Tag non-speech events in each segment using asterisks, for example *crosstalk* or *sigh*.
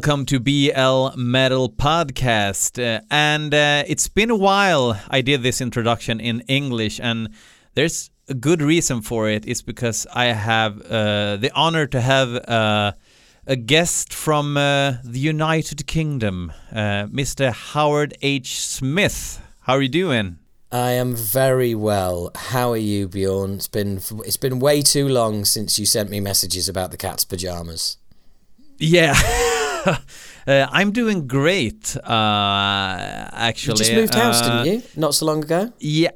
Welcome to BL Metal Podcast. Uh, and uh, it's been a while I did this introduction in English, and there's a good reason for it. It's because I have uh, the honor to have uh, a guest from uh, the United Kingdom, uh, Mr. Howard H. Smith. How are you doing? I am very well. How are you, Bjorn? It's been it's been way too long since you sent me messages about the cat's pajamas. Yeah. *laughs* uh, I'm doing great, uh, actually. You just moved house, Uh, didn't you? Not so long ago. Yeah.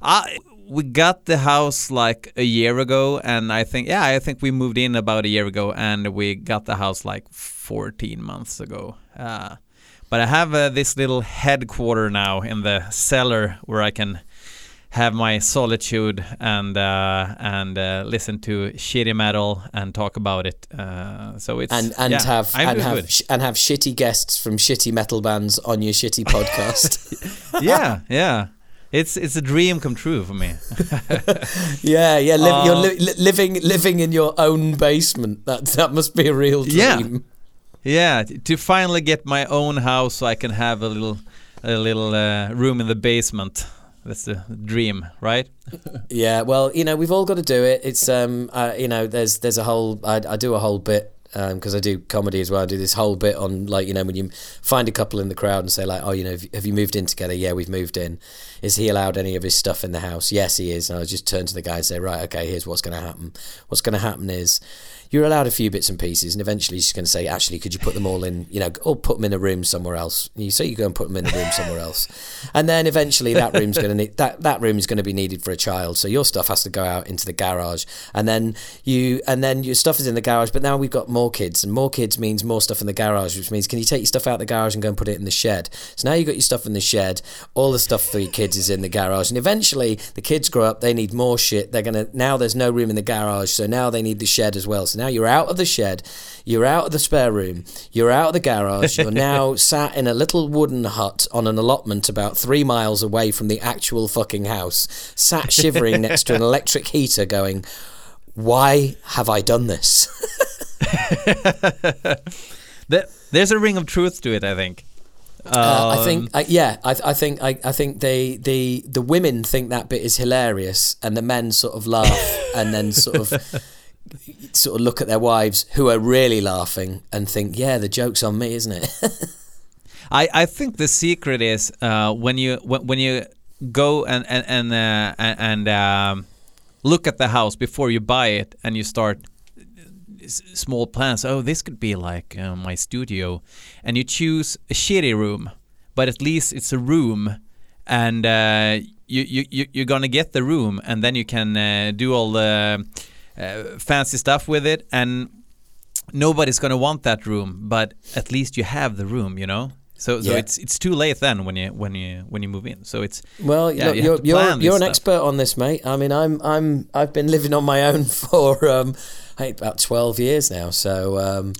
I, we got the house like a year ago, and I think, yeah, I think we moved in about a year ago, and we got the house like 14 months ago. Uh, but I have uh, this little headquarter now in the cellar where I can have my solitude and uh, and uh, listen to shitty metal and talk about it. Uh, so it's And and yeah, have I'm and have sh- and have shitty guests from shitty metal bands on your shitty podcast. *laughs* yeah, yeah. It's it's a dream come true for me. *laughs* yeah, yeah. Li- you're Uh, li- li- living living in your own basement. That that must be a real dream. Yeah, t- to finally get my own house so I can have a little a little uh, room in the basement. That's the dream, right? Yeah, well, you know, we've all got to do it. It's um, uh, you know, there's there's a whole I, I do a whole bit because I do comedy as well. I do this whole bit on like you know when you find a couple in the crowd and say like, oh, you know, have you- have you moved in together? Yeah, we've moved in. Is he allowed any of his stuff in the house? Yes, he is. And I just turn to the guy and say, right, okay, here's what's going to happen. What's going to happen is you're allowed a few bits and pieces, and eventually she's going to say, actually, could you put them all in, you know, or put them in a room somewhere else? And you say you go and put them in a room somewhere else, and then eventually that room's going to need that that room is going to be needed for a child, so your stuff has to go out into the garage, and then you and then your stuff is in the garage, but now we've got more kids, and more kids means more stuff in the garage, which means can you take your stuff out the garage and go and put it in the shed? So now you've got your stuff in the shed, all the stuff for your kids is in the garage, and eventually the kids grow up, they need more shit. They're gonna now there's no room in the garage, so now they need the shed as well. So now you're out of the shed, you're out of the spare room, you're out of the garage, you're *laughs* now sat in a little wooden hut on an allotment about three miles away from the actual fucking house, sat shivering next to an electric heater, going, "Why have I done this?" *laughs* There's a ring of truth to it, I think. Uh, I think, Um, uh, yeah, I, I think, I, I think they, the, the women think that bit is hilarious, and the men sort of laugh, and then sort of, *laughs* sort of look at their wives who are really laughing and think, yeah, the joke's on me, isn't it? *laughs* I, I think the secret is uh, when you when, when you go and and and, uh, and um, look at the house before you buy it and you start s- small plans. Oh, this could be like uh, my studio, and you choose a shitty room, but at least it's a room, and uh, you you you- you're gonna get the room, and then you can uh, do all the uh, fancy stuff with it, and nobody's gonna want that room, but at least you have the room, you know. So, so Yeah. it's it's too late then when you when you when you move in. So it's Well, Yeah, look, you you're you're, you're an stuff. expert on this, mate. I mean, I'm I'm I've been living on my own *laughs* for um, I think about twelve years now. So um,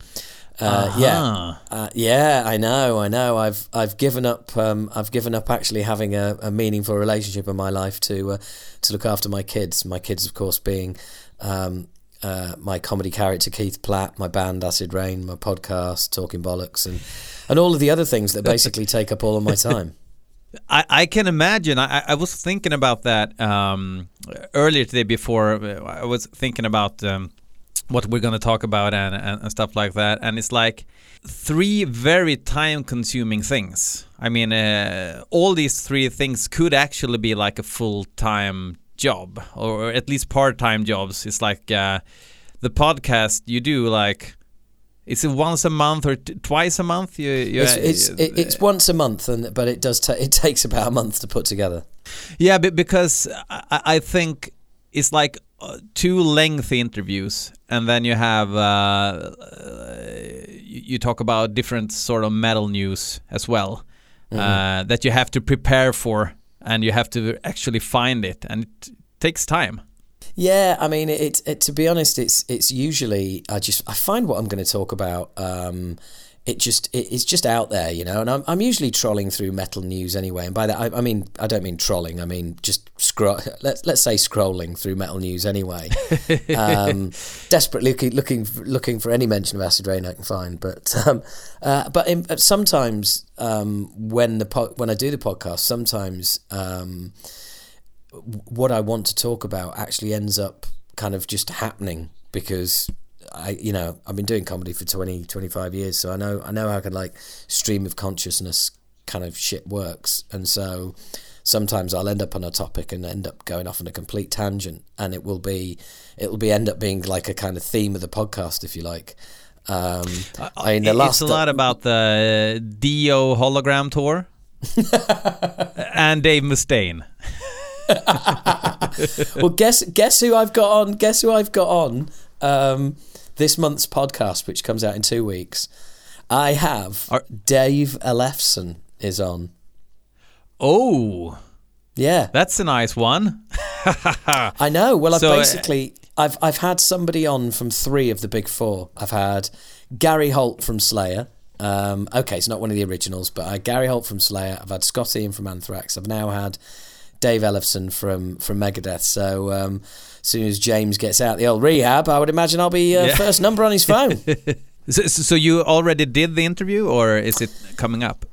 uh, yeah, Uh-huh. uh, yeah, I know, I know. I've I've given up. Um, I've given up actually having a, a meaningful relationship in my life to uh, to look after my kids. My kids, of course, being. Um, uh, my comedy character Keith Platt, my band Acid Reign, my podcast Talking Bollocks, and and all of the other things that basically *laughs* take up all of my time. I, I can imagine. I, I was thinking about that um, earlier today. Before uh, I was thinking about um, what we're going to talk about and, and, and stuff like that. And it's like three very time-consuming things. I mean, uh, all these three things could actually be like a full-time job, or at least part-time jobs. It's like uh, the podcast you do, like. it's once a month or t- twice a month? You, you, It's it's, it, it's once a month, and but it does ta- it *laughs* takes about a month to put together. Yeah, but because I, I think it's like uh, two lengthy interviews, and then you have uh, uh, you, you talk about different sort of metal news as well uh, that you have to prepare for, and you have to actually find it, and it takes time. Yeah, I mean, it, it. To be honest, it's it's usually I just I find what I'm going to talk about. Um, it just it, it's just out there, you know. And I'm I'm usually trolling through metal news anyway. And by that I, I mean I don't mean trolling. I mean just scroll. *laughs* Let's let's say scrolling through metal news anyway. *laughs* um, desperately looking looking looking for any mention of Acid Reign I can find. But um, uh, but in, sometimes um, when the po- when I do the podcast, sometimes um, what I want to talk about actually ends up kind of just happening because I you know I've been doing comedy for 20 25 years so I know I know how of like stream of consciousness kind of shit works and so sometimes I'll end up on a topic and end up going off on a complete tangent and it will be it'll be end up being like a kind of theme of the podcast if you like um, I mean, the last it's a lot about the Dio hologram tour *laughs* and Dave Mustaine. well, guess guess who I've got on? Guess who I've got on um, this month's podcast, which comes out in two weeks. I have Are- Dave Ellefson is on. Oh, yeah, that's a nice one. *laughs* I know. Well, I've so, uh, basically I've I've had somebody on from three of the big four. I've had Gary Holt from Slayer. Um, okay, it's not one of the originals, but I Gary Holt from Slayer. I've had Scott Ian from Anthrax. I've now had Dave Ellefson from from Megadeth. So um, soon as James gets out the old rehab, I would imagine I'll be uh, yeah. first number on his phone. *laughs* so, so you already did the interview, or is it coming up?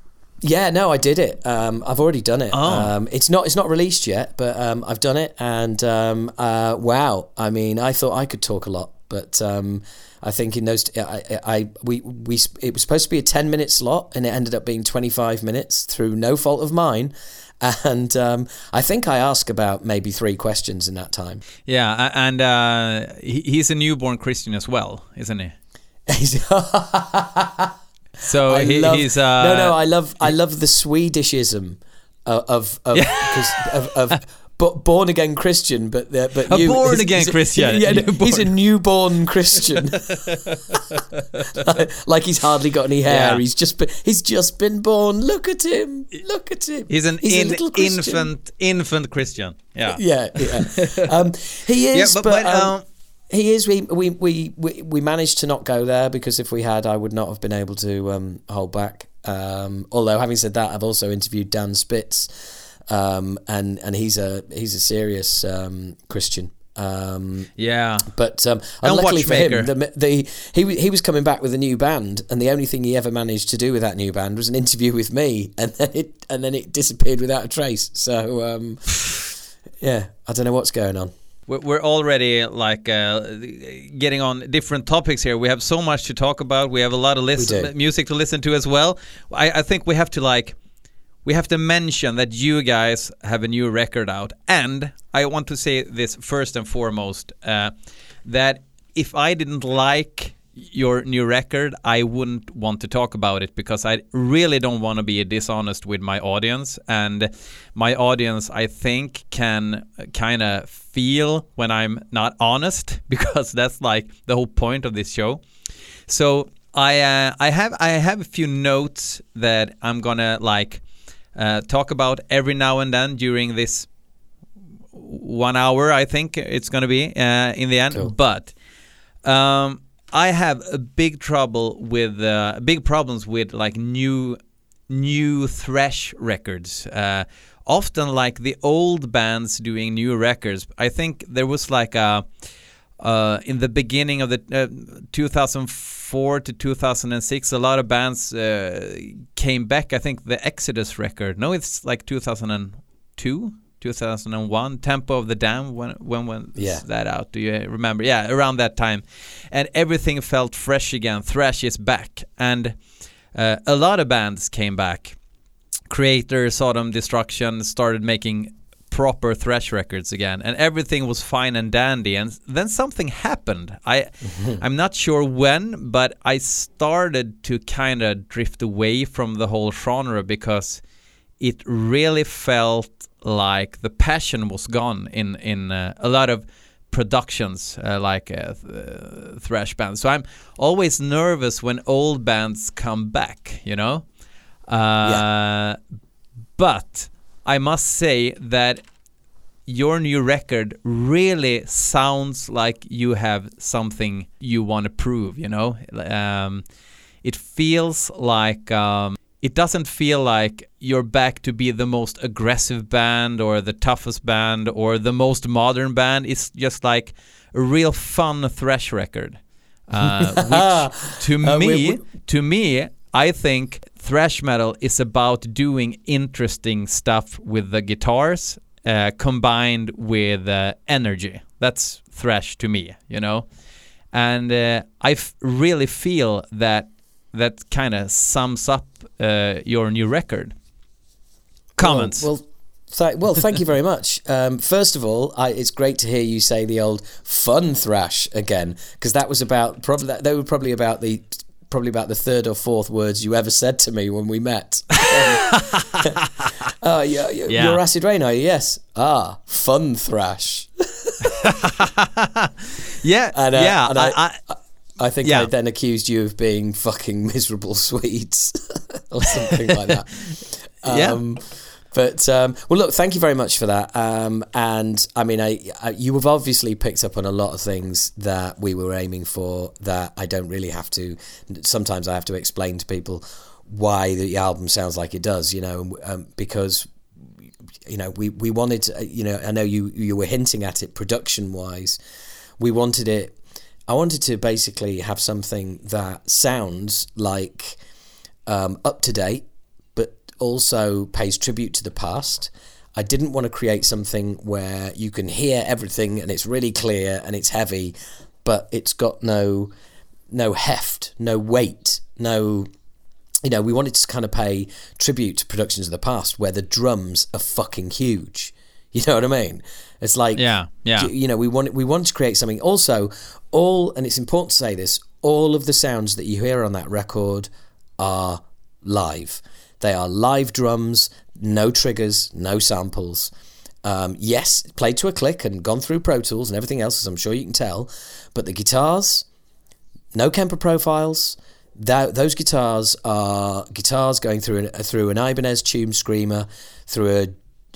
Yeah, no, I did it. Um, I've already done it. Oh. Um, it's not it's not released yet, but um, I've done it, and um, uh, wow! I mean, I thought I could talk a lot, but um, I think in those, I, I, we we it was supposed to be a ten minute slot, and it ended up being twenty five minutes through no fault of mine. *laughs* And um, I think I asked about maybe three questions in that time. Yeah, and uh, he's a newborn Christian as well, isn't he? *laughs* *laughs* So he, love, he's uh, no, no. I love, I love the Swedishism of of of, of, of but born again Christian, but the, but a you, born again Christian. Yeah, *laughs* he's a newborn Christian. *laughs* like he's hardly got any hair. Yeah. He's just been, he's just been born. Look at him. Look at him. He's an he's in, infant infant Christian. Yeah, yeah, yeah. *laughs* Um, he is, yeah, but, but, um, um, he is. We, we we we we managed to not go there because if we had, I would not have been able to um, hold back. Um, although, having said that, I've also interviewed Dan Spitz, um, and and he's a he's a serious um, Christian. Um, yeah, but um, luckily for him, the, the he he was coming back with a new band, and the only thing he ever managed to do with that new band was an interview with me, and then it and then it disappeared without a trace. So um, yeah, I don't know what's going on we're already like uh, getting on different topics here. We have so much to talk about. We have a lot of list- music to listen to as well. I, I, think we have to like we have to mention that you guys have a new record out, and I want to say this first and foremost uh, that if I didn't like your new record, I wouldn't want to talk about it because I really don't want to be dishonest with my audience. And my audience, I think, can kind of feel when I'm not honest *laughs* because that's like the whole point of this show. So I uh, I have I have a few notes that I'm gonna like uh, talk about every now and then during this one hour. I think it's gonna be uh, in the end, cool. but. Um, I have a big trouble with uh, big problems with like new new thrash records. Uh, often like the old bands doing new records. I think there was like a uh, in the beginning of the uh, 2004 to 2006, a lot of bands uh, came back. I think the Exodus record. No, it's like 2002. 2001 Tempo of the Damned when when went yeah. that out do you remember yeah around that time and everything felt fresh again thrash is back and uh, a lot of bands came back Kreator sodom destruction started making proper thrash records again and everything was fine and dandy and then something happened i *laughs* i'm not sure when but i started to kind of drift away from the whole genre because it really felt like the passion was gone in in uh, a lot of productions uh, like uh, th- thrash bands. So I'm always nervous when old bands come back, you know. Yeah. Uh, but I must say that your new record really sounds like you have something you want to prove, you know. Um, it feels like um, it doesn't feel like you're back to be the most aggressive band or the toughest band or the most modern band. It's just like a real fun thrash record. Uh, *laughs* which to Uh, me, we- we- to me, I think thrash metal is about doing interesting stuff with the guitars uh, combined with uh, energy. That's thrash to me, you know. And uh, I really feel that that kind of sums up uh, your new record. Comments. Well, well, well thank you very much. *laughs* Um, first of all, I, it's great to hear you say the old fun thrash again, because that was about probably they were probably about the probably about the third or fourth words you ever said to me when we met. oh, *laughs* *laughs* yeah, yeah, Yeah. you're Acid Reign, are you? Yes. Ah, fun thrash. *laughs* yeah, And, uh, yeah. and I, I- I, I think Yeah. I then accused you of being fucking miserable Swedes or something like that. Yeah. But um, well, look, thank you very much for that. Um, and I mean, I, I you have obviously picked up on a lot of things that we were aiming for. That I don't really have to. Sometimes I have to explain to people why the album sounds like it does. You know, um, because you know we we wanted. To, you know, I know you you were hinting at it production wise. We wanted it. I wanted to basically have something that sounds like um, up to date, also pays tribute to the past. I didn't want to create something where you can hear everything and it's really clear and it's heavy, but it's got no no heft, no weight, no you know, we wanted to kind of pay tribute to productions of the past where the drums are fucking huge. *laughs* You know what I mean? It's like Yeah, yeah. you- You know, we want we want to create something. Also, all and it's important to say this: all of the sounds that you hear on that record are live. They are live drums, no triggers, no samples. Um, yes, played to a click and gone through Pro Tools and everything else, as I'm sure you can tell. But the guitars, no Kemper profiles. Tho- those guitars are guitars going through an, through an Ibanez Tube Screamer, through a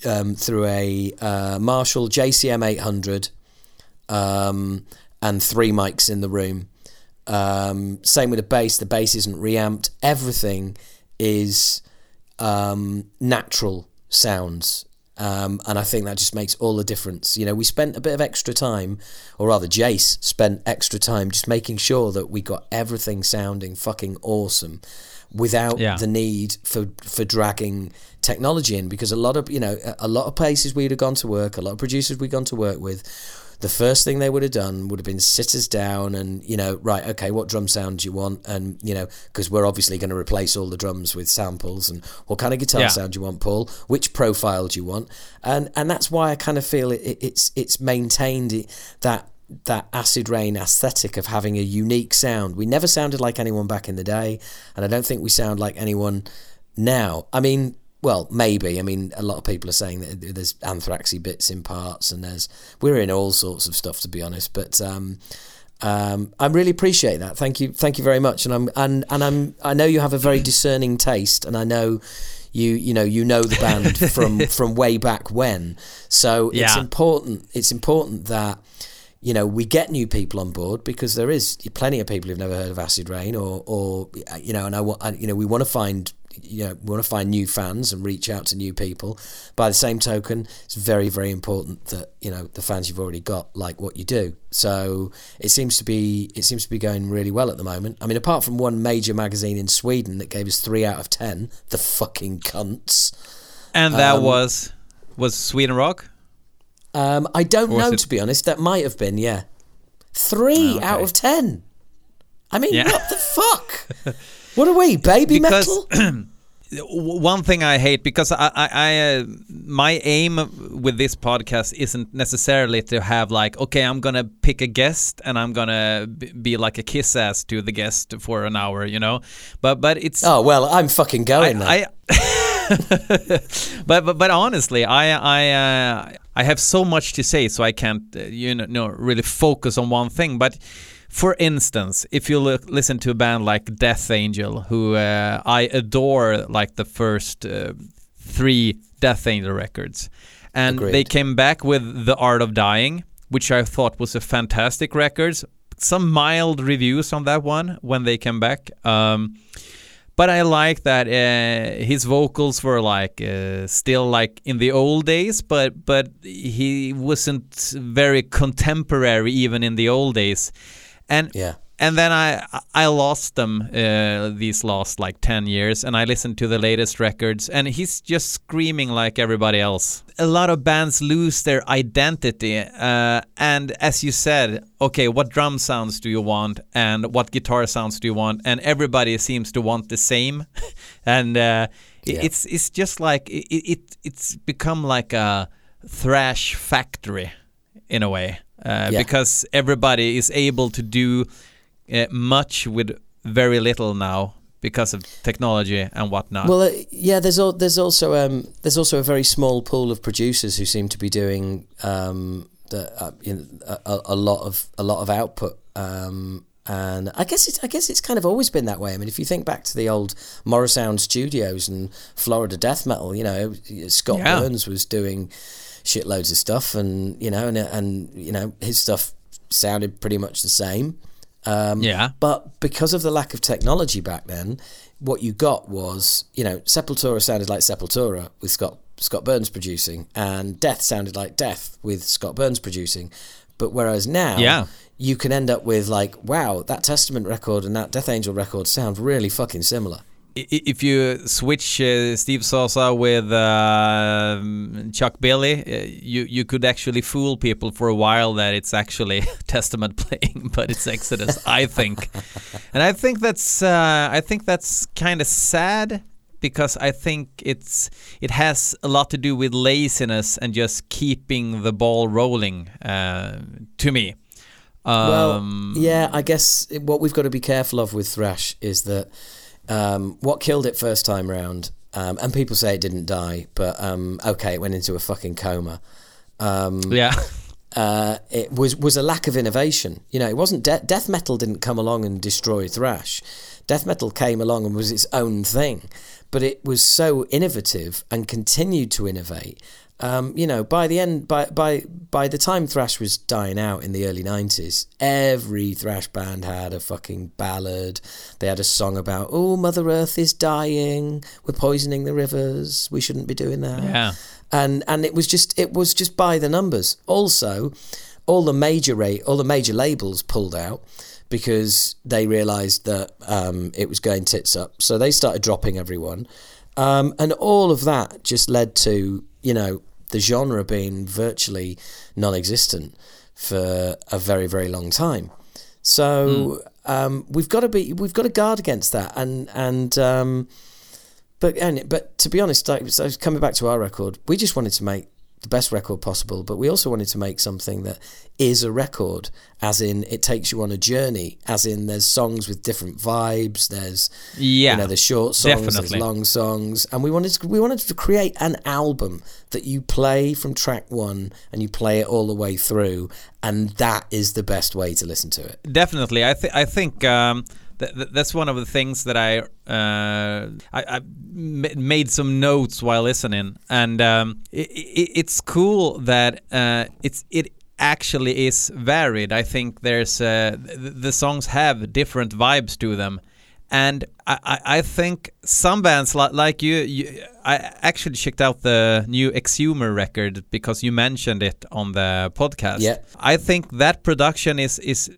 um, through a uh, Marshall JCM 800, um, and three mics in the room. Um, same with the bass. The bass isn't reamped. Everything is um, natural sounds. Um, and I think that just makes all the difference. You know, we spent a bit of extra time, or rather, Jace spent extra time just making sure that we got everything sounding fucking awesome without Yeah. the need for for dragging technology in because a lot of you know a- a lot of places we'd have gone to work a lot of producers we'd gone to work with the first thing they would have done would have been sit us down and you know right okay what drum sound do you want? And you know because we're obviously going to replace all the drums with samples and what kind of guitar Yeah. sound do you want paul? Which profile do you want? And and that's why i kind of feel it, it, it's it's maintained it- that that Acid Reign aesthetic of having a unique sound. We never sounded like anyone back in the day and i don't think we sound like anyone now. I mean well maybe i mean a lot of people are saying that there's anthraxy bits in parts and there's we're in all sorts of stuff to be honest but um um, I really appreciate that. Thank you, thank you very much. And I'm and and I'm I know you have a very discerning taste, and I know you you know you know the band *laughs* from from way back when. So it's important. It's important that you know we get new people on board because there is plenty of people who've never heard of Acid Reign or or you know and I want you know we want to find you know we want to find new fans and reach out to new people. By the same token, it's very very important that you know the fans you've already got like what you do. So it seems to be it seems to be going really well at the moment. I mean, apart from one major magazine in Sweden that gave us three out of ten, the fucking cunts. and that um, was was Sweden Rock. Um, I don't know, it- to be honest. That might have been, yeah. Three Oh, okay. out of ten. I mean, Yeah. what the fuck? *laughs* what are we, baby Because- metal? *clears throat* One thing I hate because I, I, I uh, my aim with this podcast isn't necessarily to have like, okay, I'm gonna pick a guest and I'm gonna be like a kiss ass to the guest for an hour, you know. But but it's Oh well, I'm fucking going. I *laughs* but, but but honestly, I I uh, I have so much to say, so I can't uh, you know really focus on one thing. But for instance, if you look listen to a band like Death Angel, who uh, I adore, like the first uh, three Death Angel records, and Agreed. they came back with The Art of Dying, which I thought was a fantastic record some mild reviews on that one when they came back. Um, but I like that uh, his vocals were like uh, still like in the old days, but but he wasn't very contemporary even in the old days, and Yeah. and then I I lost them uh, these last like ten years, and I listened to the latest records, and he's just screaming like everybody else. A lot of bands lose their identity, uh, and as you said, okay, what drum sounds do you want, and what guitar sounds do you want, and everybody seems to want the same, *laughs* and uh, Yeah. it's it's just like it, it it's become like a thrash factory in a way Yeah. because everybody is able to do uh, much with very little now because of technology and whatnot. Well, uh, yeah. There's al- there's also um, there's also a very small pool of producers who seem to be doing um, the, uh, you know, a, a lot of a lot of output. Um, and I guess it's I guess it's kind of always been that way. I mean, if you think back to the old Morrisound Studios and Florida death metal, you know, Scott Yeah. Burns was doing shitloads of stuff, and you know, and and you know, his stuff sounded pretty much the same. Um, yeah, but because of the lack of technology back then, what you got was, you know, Sepultura sounded like Sepultura with Scott Scott Burns producing, and Death sounded like Death with Scott Burns producing. But whereas now, Yeah. you can end up with like, wow, that Testament record and that Death Angel record sound really fucking similar. If you switch uh, Steve Souza with uh, Chuck Billy, uh, you you could actually fool people for a while that it's actually *laughs* Testament playing, *laughs* but it's Exodus, I think, and I think that's uh, I think that's kind of sad because I think it's it has a lot to do with laziness and just keeping the ball rolling. Uh, to me, Well, um, yeah, I guess what we've got to be careful of with thrash is that um, what killed it first time round, um, and people say it didn't die, but um, okay, it went into a fucking coma. Um, yeah, *laughs* uh, it was was a lack of innovation. You know, it wasn't de- death metal didn't come along and destroy thrash. Death metal came along and was its own thing, but it was so innovative and continued to innovate. Um, you know, by the end, by by by the time thrash was dying out in the early nineties, every thrash band had a fucking ballad. They had a song about, "Oh, Mother Earth is dying. We're poisoning the rivers. We shouldn't be doing that." yeah. and and it was just it was just by the numbers. Also, all the major rate, all the major labels pulled out because they realised that um, it was going tits up, so they started dropping everyone, um, and all of that just led to you know the genre being virtually non-existent for a very very long time. So um, we've got to be we've got to guard against that, and and um, but and but to be honest, like so coming back to our record, we just wanted to make the best record possible, but we also wanted to make something that is a record, as in it takes you on a journey, as in there's songs with different vibes, there's Yeah, you know there's short songs, definitely. there's long songs, and we wanted to, we wanted to create an album that you play from track one and you play it all the way through, and that is the best way to listen to it. definitely. I think I think um, th- th- that's one of the things that I uh, I, I m- made some notes while listening, and um, i i it's cool that uh, it's it actually is varied. I think there's uh, th- the songs have different vibes to them. And I, I, I think some bands like, like you, you, I actually checked out the new Exhorder record because you mentioned it on the podcast. Yeah. I think that production is is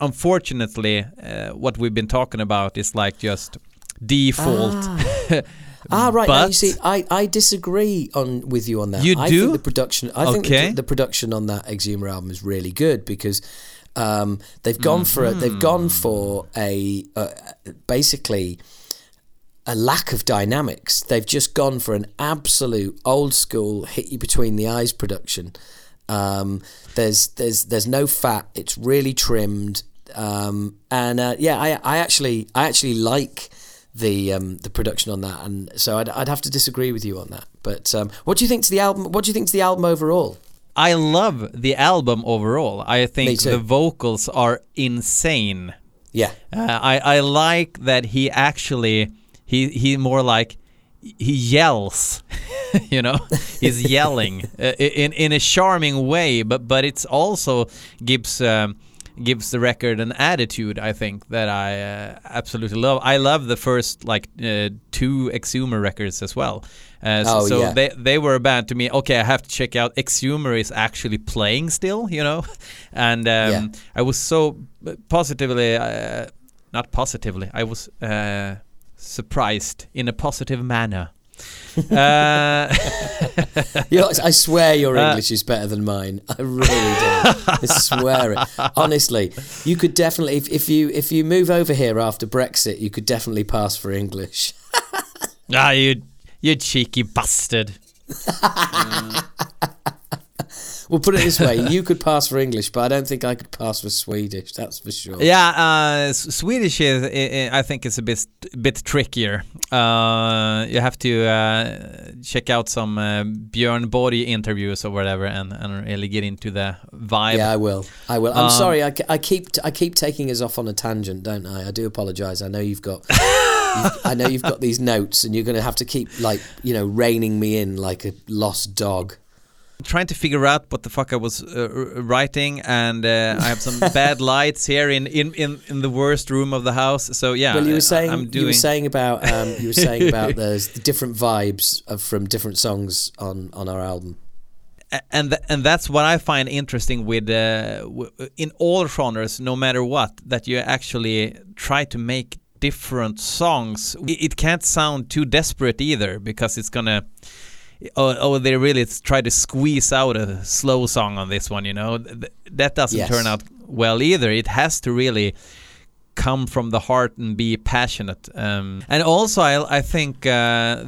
unfortunately uh, what we've been talking about is like just default. *laughs* Ah, right. now you But- see, I, I disagree on with you on that. You I do? think the production. I think the, the production on that Exhorder album is really good because um, they've gone for a, they've gone for a uh, basically a lack of dynamics. They've just gone for an absolute old school hit you between the eyes production. Um, there's there's there's no fat. It's really trimmed. Um, and uh, yeah, I I actually I actually like the um, the production on that, and so I'd, I'd have to disagree with you on that. But um, what do you think to the album? What do you think to the album overall? I love the album overall. I think the vocals are insane. Yeah, Uh, I I like that he actually he he more like he yells, *laughs* you know, he's yelling uh, in in a charming way, but but it's also gives um, gives the record an attitude. I think that I uh, absolutely love. I love the first like uh, two Exhorder records as well. Uh, so Oh, so yeah. they they were a band to me. Okay, I have to check out. Exhorder is actually playing still, you know, *laughs* and um, Yeah. I was so positively, uh, not positively, I was uh, surprised in a positive manner. *laughs* uh, Your- I swear your Uh, English is better than mine. I really do. I swear it. Honestly, you could definitely if, if you if you move over here after Brexit, you could definitely pass for English. ah, you you cheeky bastard. *laughs* We'll put it this way: *laughs* you could pass for English, but I don't think I could pass for Swedish. That's for sure. Yeah, uh, Swedish is I, think is a bit bit trickier. Uh, you have to uh, check out some uh, Björn Borg interviews or whatever, and, and really get into the vibe. Yeah, I will. I will. I'm Um, sorry. I, I keep I keep taking us off on a tangent, don't I? I do apologise. I know you've got. *laughs* I know you've got these notes, and you're going to have to keep like you know reining me in like a lost dog. Trying to figure out what the fuck I was uh, writing, and uh, I have some *laughs* bad lights here in, in, in, in the worst room of the house. So yeah, well, you were saying I'm you were saying about um, you were saying about *laughs* there's the different vibes of, from different songs on on our album. And th- and that's what I find interesting with uh, w- in all genres, no matter what, that you actually try to make different songs. It, it can't sound too desperate either, because it's gonna. Oh, oh, they really try to squeeze out a slow song on this one. You know, Th- that doesn't Yes. turn out well either. It has to really come from the heart and be passionate. Um, and also, I, I think, uh,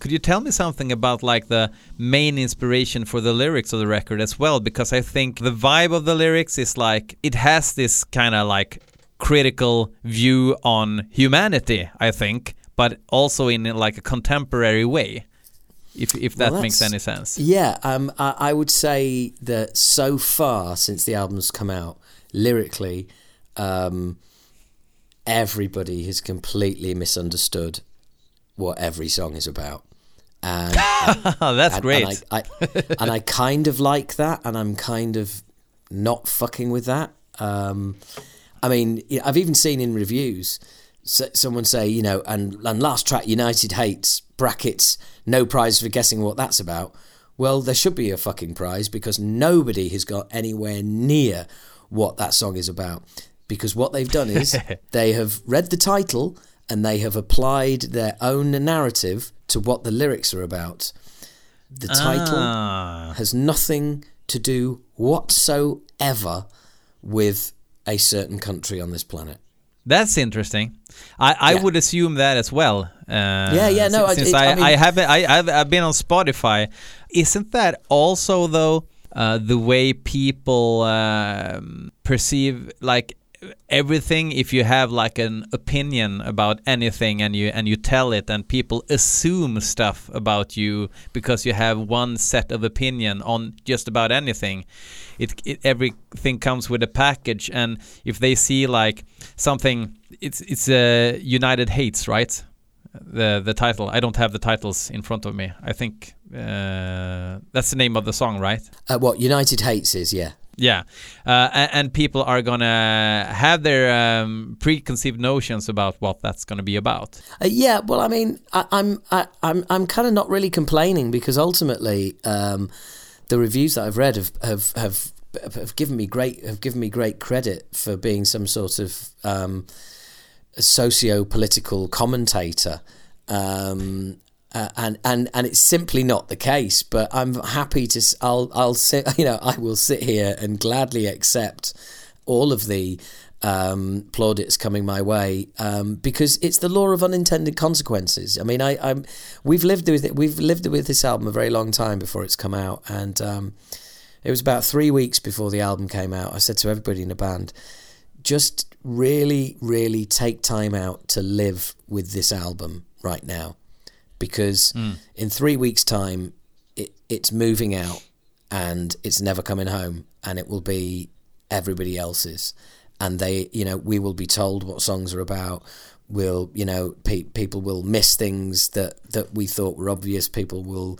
could you tell me something about like the main inspiration for the lyrics of the record as well? Because I think the vibe of the lyrics is like it has this kind of like critical view on humanity. I think, but also in like a contemporary way. If if that Well, makes any sense. Yeah, um, I, I would say that so far since the album's come out, lyrically, um, everybody has completely misunderstood what every song is about. And, *laughs* That's and, great. And I, I, and I kind of like that, and I'm kind of not fucking with that. Um, I mean, I've even seen in reviews someone say, you know, and, and last track, United hates brackets, no prize for guessing what that's about. Well, there should be a fucking prize because nobody has got anywhere near what that song is about. Because what they've done is *laughs* they have read the title and they have applied their own narrative to what the lyrics are about. The title Ah. has nothing to do whatsoever with a certain country on this planet. That's interesting. I, I Yeah. would assume that as well. Uh, Yeah, yeah, no, I- Since it- I, I mean- I haven't, I, I've, I've been on Spotify. Isn't that also though uh, the way people um, perceive like everything? If you have like an opinion about anything and you and you tell it, and people assume stuff about you because you have one set of opinion on just about anything. It, it everything comes with a package, and if they see like something, it's it's uh, United hates right the the title. I don't have the titles in front of me. I think uh, that's the name of the song, right? Uh, what United Hates is, yeah. Yeah, uh, and, and people are gonna have their um, preconceived notions about what that's gonna be about. Uh, yeah, well, I mean, I, I'm I, I'm I'm kind of not really complaining because ultimately, um, the reviews that I've read have, have have have given me great have given me great credit for being some sort of um, socio-political commentator. Um, and and and it's simply not the case. But I'm happy to. I'll I'll sit. *laughs* You know, I will sit here and gladly accept all of the um, plaudits coming my way um, because it's the law of unintended consequences. I mean, I, I'm we've lived with it. We've lived with this album a very long time before it's come out, and um, it was about three weeks before the album came out. I said to everybody in the band, just really, really take time out to live with this album right now, because in three weeks' time, it, it's moving out and it's never coming home, and it will be everybody else's, and they, you know, we will be told what songs are about. We'll, you know, pe- people will miss things that that we thought were obvious. People will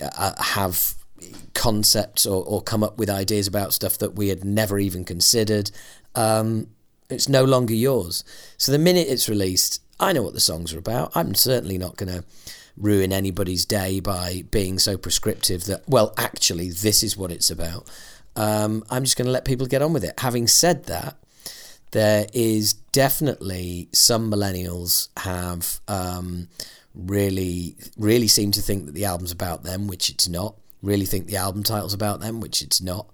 uh, have concepts or, or come up with ideas about stuff that we had never even considered. Um, it's no longer yours. So the minute it's released, I know what the songs are about. I'm certainly not going to ruin anybody's day by being so prescriptive that, well, actually, this is what it's about. Um, I'm just going to let people get on with it. Having said that, there is definitely some millennials have um, really, really seem to think that the album's about them, which it's not. Really think the album title's about them, which it's not.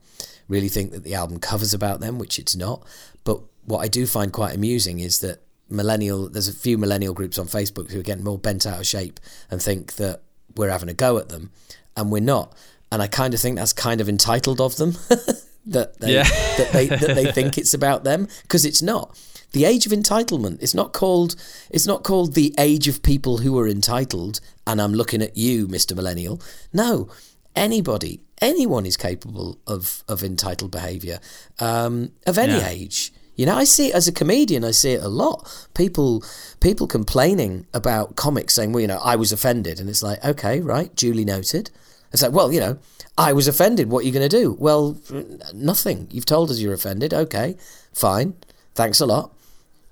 Really think that the album cover's about them, which it's not. But what I do find quite amusing is that millennial there's a few millennial groups on Facebook who are getting more bent out of shape and think that we're having a go at them and we're not. And I kind of think that's kind of entitled of them *laughs* that they yeah. that they that they think it's about them because it's not. The age of entitlement it's not called it's not called the age of people who are entitled and I'm looking at you Mr millennial. No. Anybody anyone is capable of of entitled behavior um, of any yeah. age you know, I see it as a comedian. I see it a lot. People, people complaining about comics, saying, "Well, you know, I was offended," and it's like, okay, right, duly noted. It's like, well, you know, I was offended. What are you going to do? Well, nothing. You've told us you're offended. Okay, fine. Thanks a lot.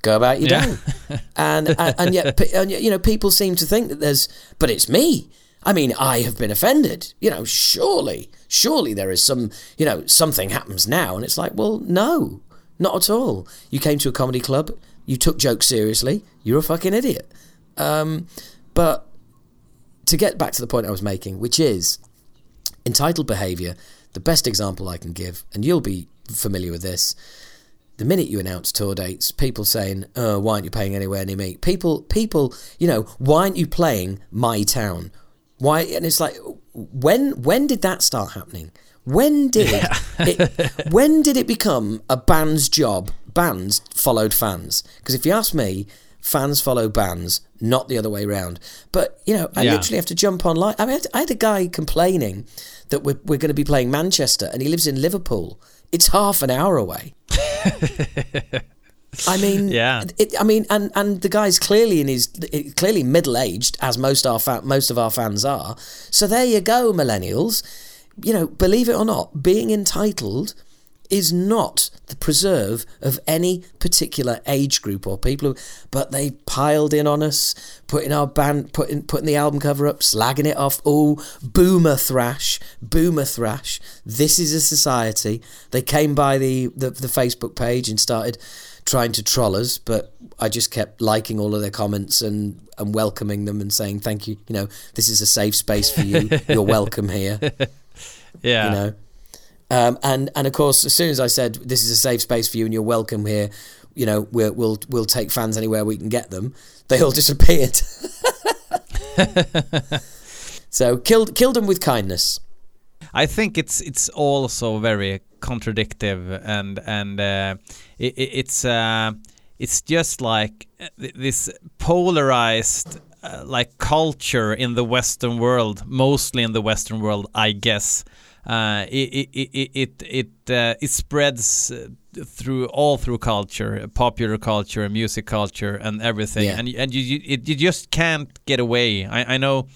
Go about your yeah. day. *laughs* and, and and yet, and yet, you know, people seem to think that there's, but it's me. I mean, I have been offended. You know, surely, surely there is some, you know, something happens now, and it's like, well, no, not at all. You came to a comedy club, you took jokes seriously, you're a fucking idiot. Um, but to get back to the point I was making, which is entitled behaviour, the best example I can give, and you'll be familiar with this. The minute you announce tour dates, people saying, "Oh, why aren't you playing anywhere near me?" People, people, you know, why aren't you playing my town? Why? And it's like, when when did that start happening? When did yeah. it, when did it become a band's job? Bands followed fans because if you ask me, fans follow bands, not the other way around. But you know, I yeah. literally have to jump online. I mean, I had, I had a guy complaining that we're we're going to be playing Manchester, and he lives in Liverpool. It's half an hour away. I *laughs* mean, yeah. It, I mean, and and the guy's clearly in his clearly middle aged, as most our fa- most of our fans are. So there you go, millennials you know, believe it or not, being entitled is not the preserve of any particular age group or people who, but they piled in on us, putting our band, putting putting the album cover up, slagging it off. Oh, boomer thrash, boomer thrash. This is a society. They came by the, the, the Facebook page and started trying to troll us, but I just kept liking all of their comments and, and welcoming them and saying thank you. You know, this is a safe space for you. You're *laughs* welcome here. Yeah. You know? Um, and and of course, as soon as I said this is a safe space for you and you're welcome here, you know, we'll we'll we'll take fans anywhere we can get them. They all *laughs* disappeared. *laughs* so killed killed them with kindness. I think it's it's also very contradictive and and uh, it, it's uh, it's just like uh, this polarized uh, like culture in the Western world, mostly in the Western world, I guess. Uh, it it it it it, uh, it spreads uh, through all through culture, popular culture, music culture, and everything. Yeah. And and you you, it, you just can't get away. I, I know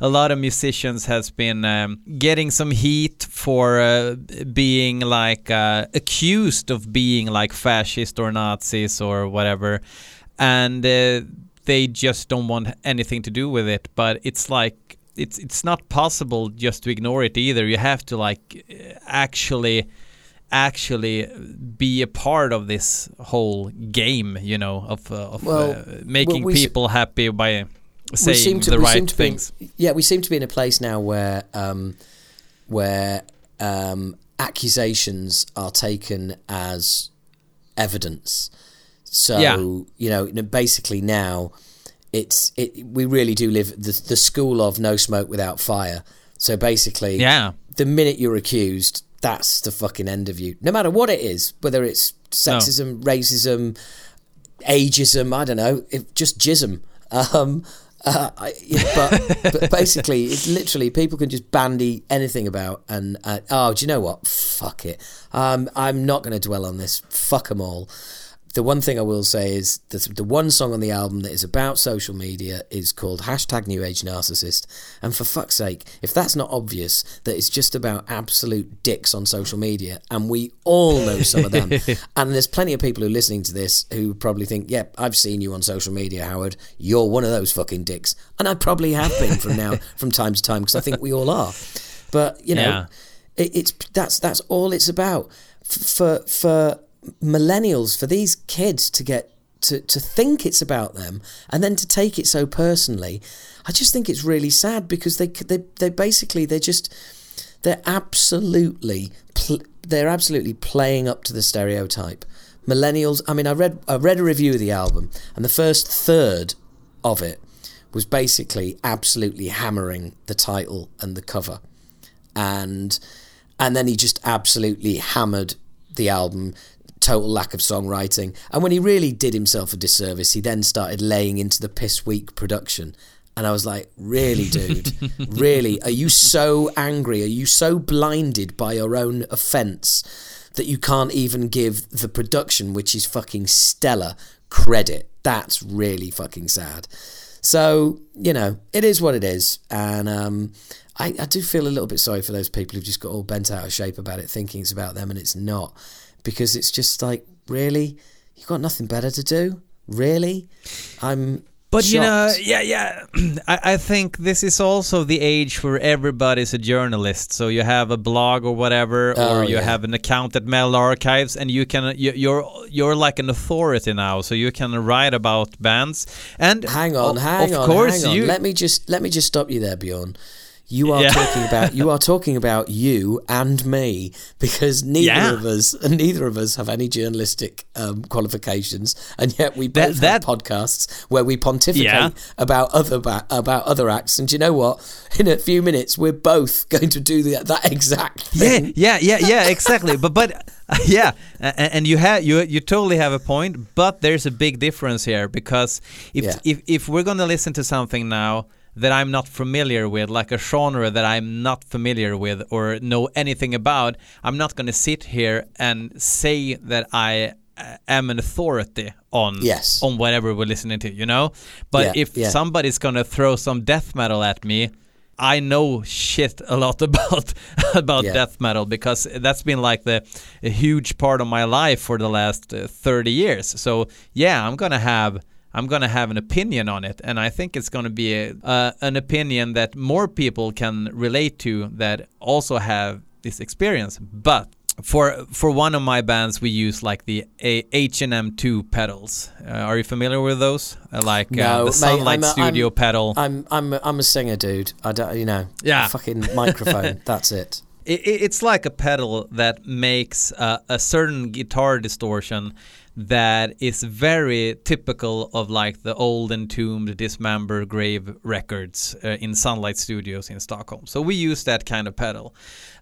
a lot of musicians has been um, getting some heat for uh, being like uh, accused of being like fascist or Nazis or whatever, and uh, they just don't want anything to do with it. But it's like it's it's not possible just to ignore it either. You have to like actually actually be a part of this whole game, you know, of, uh, of well, uh, making well, we people happy by saying to, the right things. In, yeah, we seem to be in a place now where um, where um, accusations are taken as evidence. So yeah. you know, basically now it's it. We really do live the the school of no smoke without fire. So basically, yeah, the minute you're accused, that's the fucking end of you. No matter what it is, whether it's sexism, racism, ageism, I don't know, if, just jism. Um, uh, I, but, *laughs* but basically, it's literally people can just bandy anything about, and uh, oh, do you know what? Fuck it. Um, I'm not going to dwell on this. Fuck them all. The one thing I will say is that the one song on the album that is about social media is called hashtag New Age Narcissist. And for fuck's sake, if that's not obvious that it's just about absolute dicks on social media, and we all know some of them, *laughs* and there's plenty of people who are listening to this who probably think, "Yep, yeah, I've seen you on social media, Howard. You're one of those fucking dicks," and I probably have been from now *laughs* from time to time because I think we all are. But you know, yeah. it, it's that's that's all it's about for for millennials, for these kids to get to, to think it's about them and then to take it so personally, I just think it's really sad because they they they basically they're just they're absolutely pl- they're absolutely playing up to the stereotype. Millennials. I mean, I read I read a review of the album, and the first third of it was basically absolutely hammering the title and the cover, and and then he just absolutely hammered the album total lack of songwriting. And when he really did himself a disservice, he then started laying into the piss weak production. And I was like, really, dude? *laughs* really? Are you so angry? Are you so blinded by your own offence that you can't even give the production, which is fucking stellar, credit? That's really fucking sad. So, you know, it is what it is. And um, I, I do feel a little bit sorry for those people who've just got all bent out of shape about it, thinking it's about them and it's not because it's just like, really? You've got nothing better to do? Really? I'm. But shocked. you know, yeah, yeah. *clears throat* I, I think this is also the age where everybody's a journalist. So you have a blog or whatever, oh, or you yeah. have an account at Metal Archives, and you can you, you're you're like an authority now. So you can write about bands. And hang on, hang of on, course hang on. You, let me just let me just stop you there, Bjorn. You are yeah. talking about you are talking about you and me because neither yeah. of us neither of us have any journalistic um, qualifications, and yet we both that, have podcasts where we pontificate yeah. about other ba- about other acts. And you know what? In a few minutes, we're both *laughs* going to do the, that exact thing. Yeah, yeah, yeah, yeah, exactly. but but *laughs* yeah, and you have you you totally have a point. But there's a big difference here because if if if we're gonna listen to something now that I'm not familiar with, like a genre that I'm not familiar with or know anything about, I'm not going to sit here and say that I uh, am an authority on yes. on whatever we're listening to, you know? But yeah, if yeah. somebody's going to throw some death metal at me, I know shit a lot *laughs* about about yeah. death metal because that's been like the a huge part of my life for the last uh, 30 years. So, yeah, I'm going to have I'm going to have an opinion on it. And I think it's going to be a, uh, an opinion that more people can relate to that also have this experience. But for for one of my bands, we use like the H&M 2 pedals. Uh, are you familiar with those? Uh, like uh, no, the Sunlight mate, Studio I'm, pedal. I'm I'm a, I'm a singer, dude. I don't, you know. Yeah. fucking microphone. *laughs* that's it. it. It's like a pedal that makes uh, a certain guitar distortion that is very typical of like the old entombed dismember grave records uh, in sunlight studios in stockholm. So we use that kind of pedal.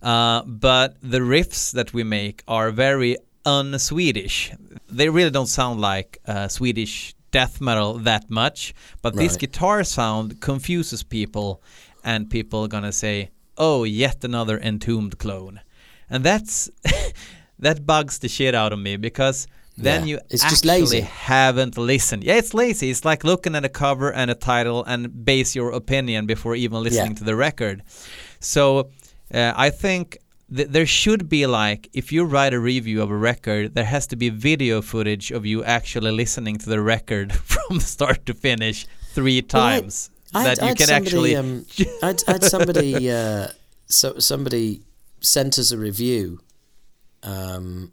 Uh, but the riffs that we make are very un-swedish. They really don't sound like uh, swedish death metal that much but right. this guitar sound confuses people and people are gonna say oh yet another entombed clone. And that's *laughs* that bugs the shit out of me because then yeah. you it's actually just lazy. haven't listened. Yeah, it's lazy. It's like looking at a cover and a title and base your opinion before even listening yeah. to the record. So uh, I think th- there should be like if you write a review of a record, there has to be video footage of you actually listening to the record *laughs* from start to finish three times. Well, I, that I you can somebody, actually. Um, I had somebody. *laughs* Uh, so somebody sent us a review. Um,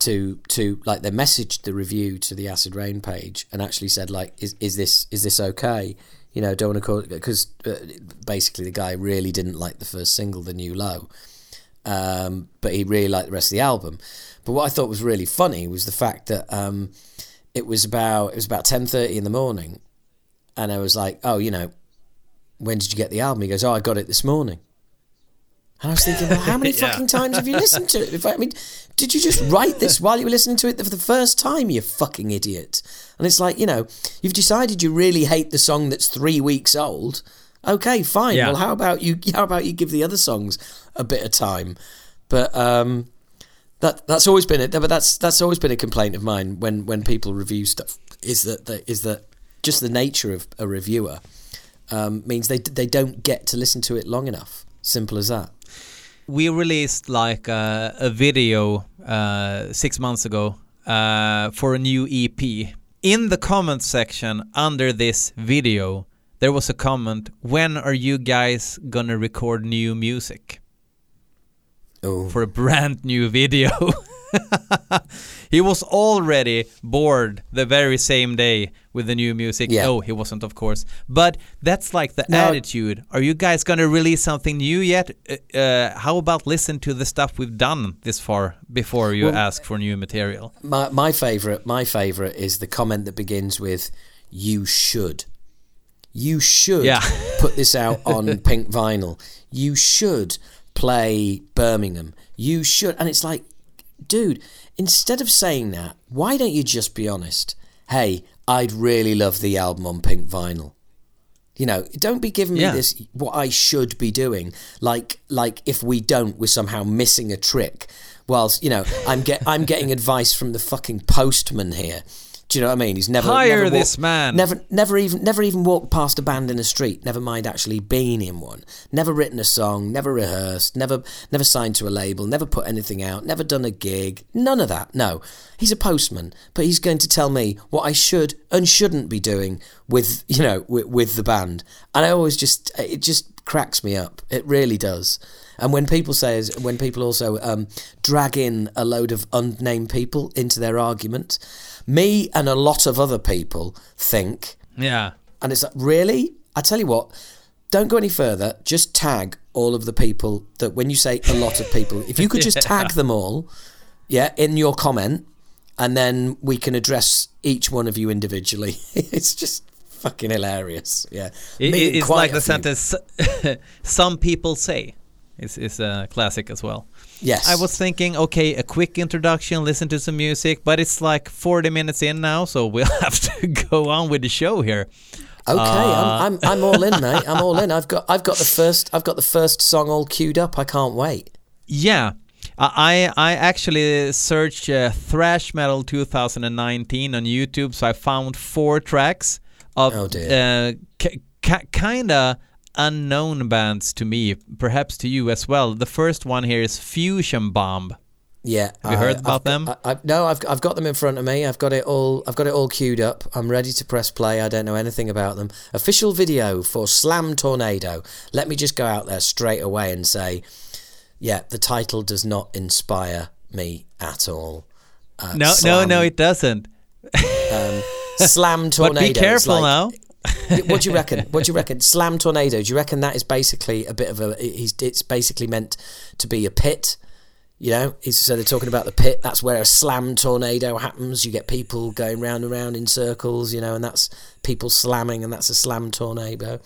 to to like they messaged the review to the Acid Reign page and actually said like is is this is this okay? You know, don't want to call because uh, basically the guy really didn't like the first single, the new low, um, but he really liked the rest of the album. But what I thought was really funny was the fact that um, it was about it was about ten thirty in the morning, and I was like, oh, you know, when did you get the album? He goes, oh, I got it this morning. And I was thinking, well, how many *laughs* yeah. fucking times have you listened to it? I, mean, did you just write this while you were listening to it for the first time, you fucking idiot? And it's like, you know, you've decided you really hate the song that's three weeks old. Okay, fine. Yeah. Well, how about you? *laughs* How about you give the other songs a bit of time? But um, That that's always been it, but that's that's always been a complaint of mine when when people review stuff is that, that is that just the nature of a reviewer um, means they they don't get to listen to it long enough. Simple as that. We released like a, a video uh, six months ago uh, for a new EP. In the comment section under this video, there was a comment: "When are you guys gonna record new music?" Oh, for a brand new video. *laughs* *laughs* he was already bored the very same day with the new music. Yeah. No, he wasn't, of course. But that's like the No. attitude. Are you guys gonna release something new yet? Uh, uh, how about listen to the stuff we've done this far before you Well- ask for new material? my my favorite my favorite is the comment that begins with "You should." You should Yeah. *laughs* put this out on pink vinyl. You should play Birmingham. You should, and it's like, dude, instead of saying that, why don't you just be honest? Hey, I'd really love the album on pink vinyl. You know, don't be giving me Yeah. this what I should be doing. Like like if we don't, we're somehow missing a trick. Whilst you know, I'm get I'm getting *laughs* advice from the fucking postman here. Do you know what I mean? He's never Hire never this man. Never never even never even walked past a band in the street. Never mind actually being in one. Never written a song. Never rehearsed. Never never signed to a label. Never put anything out. Never done a gig. None of that. No, he's a postman, but he's going to tell me what I should and shouldn't be doing with you know with, with the band. And I always just it just cracks me up. It really does. And when people say, when people also um, drag in a load of unnamed people into their argument, me and a lot of other people think, Yeah. and it's like, really? I tell you what, don't go any further. Just tag all of the people that when you say a lot of people, if you could just *laughs* tag them all, yeah, in your comment, and then we can address each one of you individually. *laughs* it's just fucking hilarious. Yeah, It, it's like the few. sentence *laughs* some people say. It's, it's a classic as well. Yes, I was thinking, okay, a quick introduction, listen to some music, but it's like 40 minutes in now, so we'll *laughs* have to go on with the show here. Okay, Uh, I'm, I'm I'm all in, mate. I'm all in. I've got I've got the first I've got the first song all queued up. I can't wait. Yeah. I I actually searched uh, thrash metal 2019 on YouTube, so I found four tracks of Oh, uh, kind of unknown bands to me, perhaps to you as well. The first one here is Fusion Bomb. Yeah, Have you heard I've about got- them? I, I, no, I've I've got them in front of me. I've got it all. I've got it all queued up. I'm ready to press play. I don't know anything about them. Official video for Slam Tornado. Let me just go out there straight away and say, yeah, the title does not inspire me at all. Uh, No, no, Slam- no, it doesn't. *laughs* Slam Tornado. But be careful like- now. What do you reckon? What do you reckon? Slam tornado. Do you reckon that is basically a bit of a? He's, it's basically meant to be a pit. You know, so they're talking about the pit. That's where a slam tornado happens. You get people going round and round in circles. You know, and that's people slamming, and that's a slam tornado.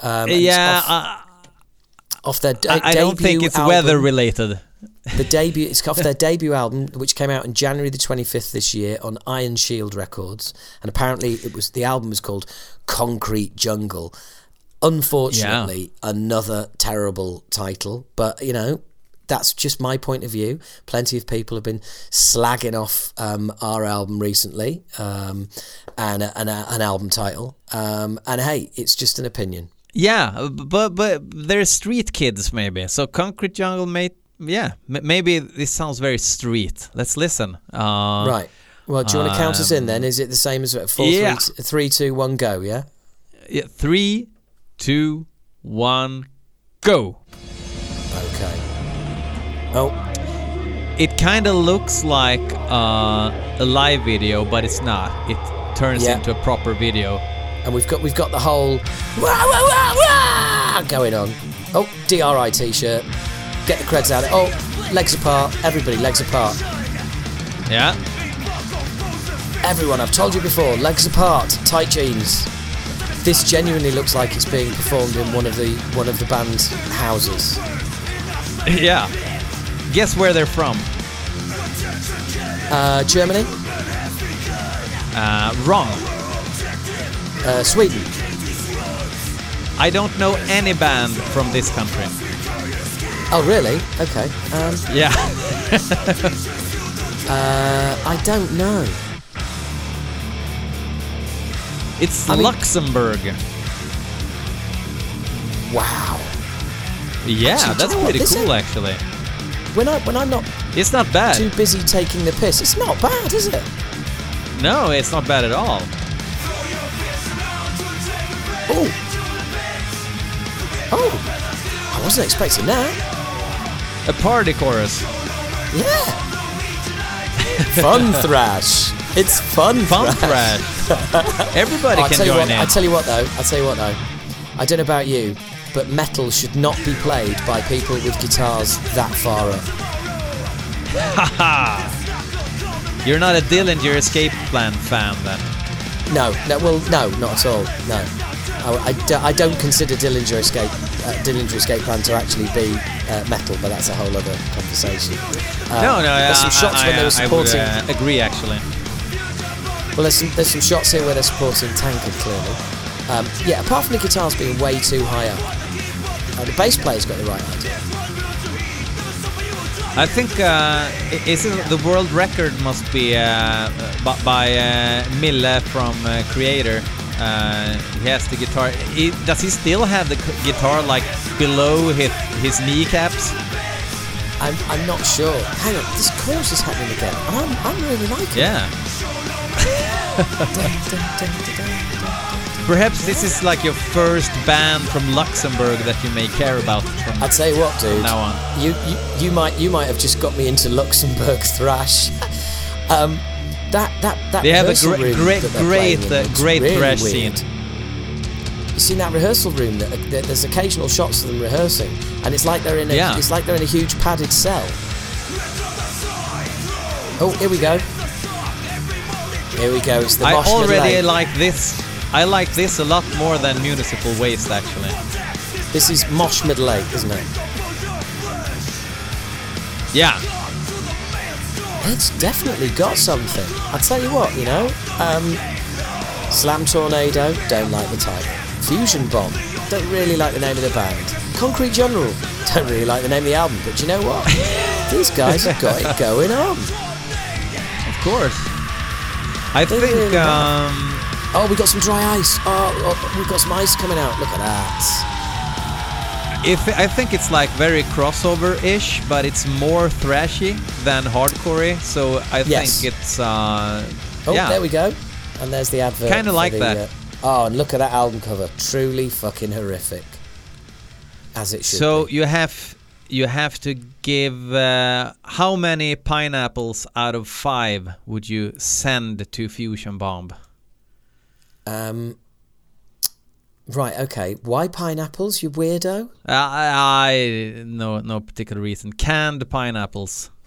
Um, yeah, off, I, off their de- I, I don't think it's album. weather related. The debut, it's off their debut album, which came out on January the 25th this year on Iron Shield Records, and apparently it was the album was called Concrete Jungle. Unfortunately, another terrible title, but you know. That's just my point of view. Plenty of people have been slagging off um, our album recently, um, and, a, and a, an album title. Um, and hey, it's just an opinion. Yeah, but but they're street kids maybe. So Concrete Jungle, mate. Yeah, maybe this sounds very street. Let's listen. Uh, Right. Well, do you want to count us in then? Is it the same as four, Yeah. three, three, two, one, go? Yeah. yeah, Three, two, one, go. Okay. Oh, It kind of looks like uh, a live video, but it's not. It turns Yeah. into a proper video. and we've got we've got the whole wah, wah, wah, wah, going on. Oh, DRI t-shirt. Get the creds out. Oh, legs apart. Everybody, legs apart. Yeah. Everyone, I've told you before, legs apart, tight jeans. This genuinely looks like it's being performed in one of the one of the band's houses. *laughs* yeah. Guess where they're from? Uh, Germany, Uh, wrong. uh, Sweden. I don't know any band from this country. Oh, really? Okay. Um, Yeah. *laughs* Uh, I don't know. It's I mean- Luxembourg. Wow. Yeah, Actually, that's you know what? pretty cool actually. When I when I'm not It's not bad. too busy taking the piss, it's not bad, is it? No, it's not bad at all. Oh. Oh. I wasn't expecting that. A party chorus. Yeah. fun thrash. It's fun, Fun thrash. thrash. *laughs* Everybody I'll can tell you join what. in. I tell you what though. I tell you what though. I don't know about you, but metal should not be played by people with guitars that far up. *laughs* You're not a Dillinger Escape Plan fan then. No, no. Well, no, not at all. No. I, I do, I don't consider Dillinger Escape uh, Dillinger Escape Plan to actually be uh, metal, but that's a whole other conversation. Uh, no, no, There's some shots I, when they were I would supporting. uh, agree actually. Well, there's some, there's some shots here where they're supporting Tankard clearly. Um, yeah, apart from the guitars being way too high up, uh, the bass player's got the right idea. I think uh, is the world record must be uh, by uh, Mille from uh, Kreator. Uh, he has the guitar. He, does he still have the guitar like below his, his kneecaps? I'm, I'm not sure. Hang on, this chorus is happening again, and I'm, I'm really liking it. Yeah. *laughs* Perhaps this is like your first band from Luxembourg that you may care about from I'll tell you what, dude. now on. You, you you might you might have just got me into Luxembourg thrash. *laughs* um, that that that They have a rehearsal great, room great, great, uh, great really thrash weird. scene. You seen that rehearsal room? That, that there's occasional shots of them rehearsing, and it's like they're in a Yeah. it's like they're in a huge padded cell. Oh, here we go. Here we go. It's the I Mosh already like this. I like this a lot more than Municipal Waste actually. This is Mosh Middle Eight, isn't it? Yeah. It's definitely got something. I tell you what, you know, um, Slam Tornado, don't like the title. Fusion Bomb, don't really like the name of the band. Concrete General, *laughs* don't really like the name of the album. But you know what? *laughs* These guys have got it going on. Of course. I think um, Oh, we got some dry ice. Oh, oh we've got some ice coming out. Look at that. if I think it's like very crossover-ish, but it's more thrashy than hardcore. So I Yes. think it's uh, Oh, yeah. there we go. And there's the advert. Kinda like the, that. uh, oh, and look at that album cover. Truly fucking horrific. As it should So be. you have you have to give uh, how many pineapples out of five would you send to Fusion Bomb? Um, right, okay. Why pineapples, you weirdo? Uh, I, I no no particular reason. Canned pineapples. *laughs*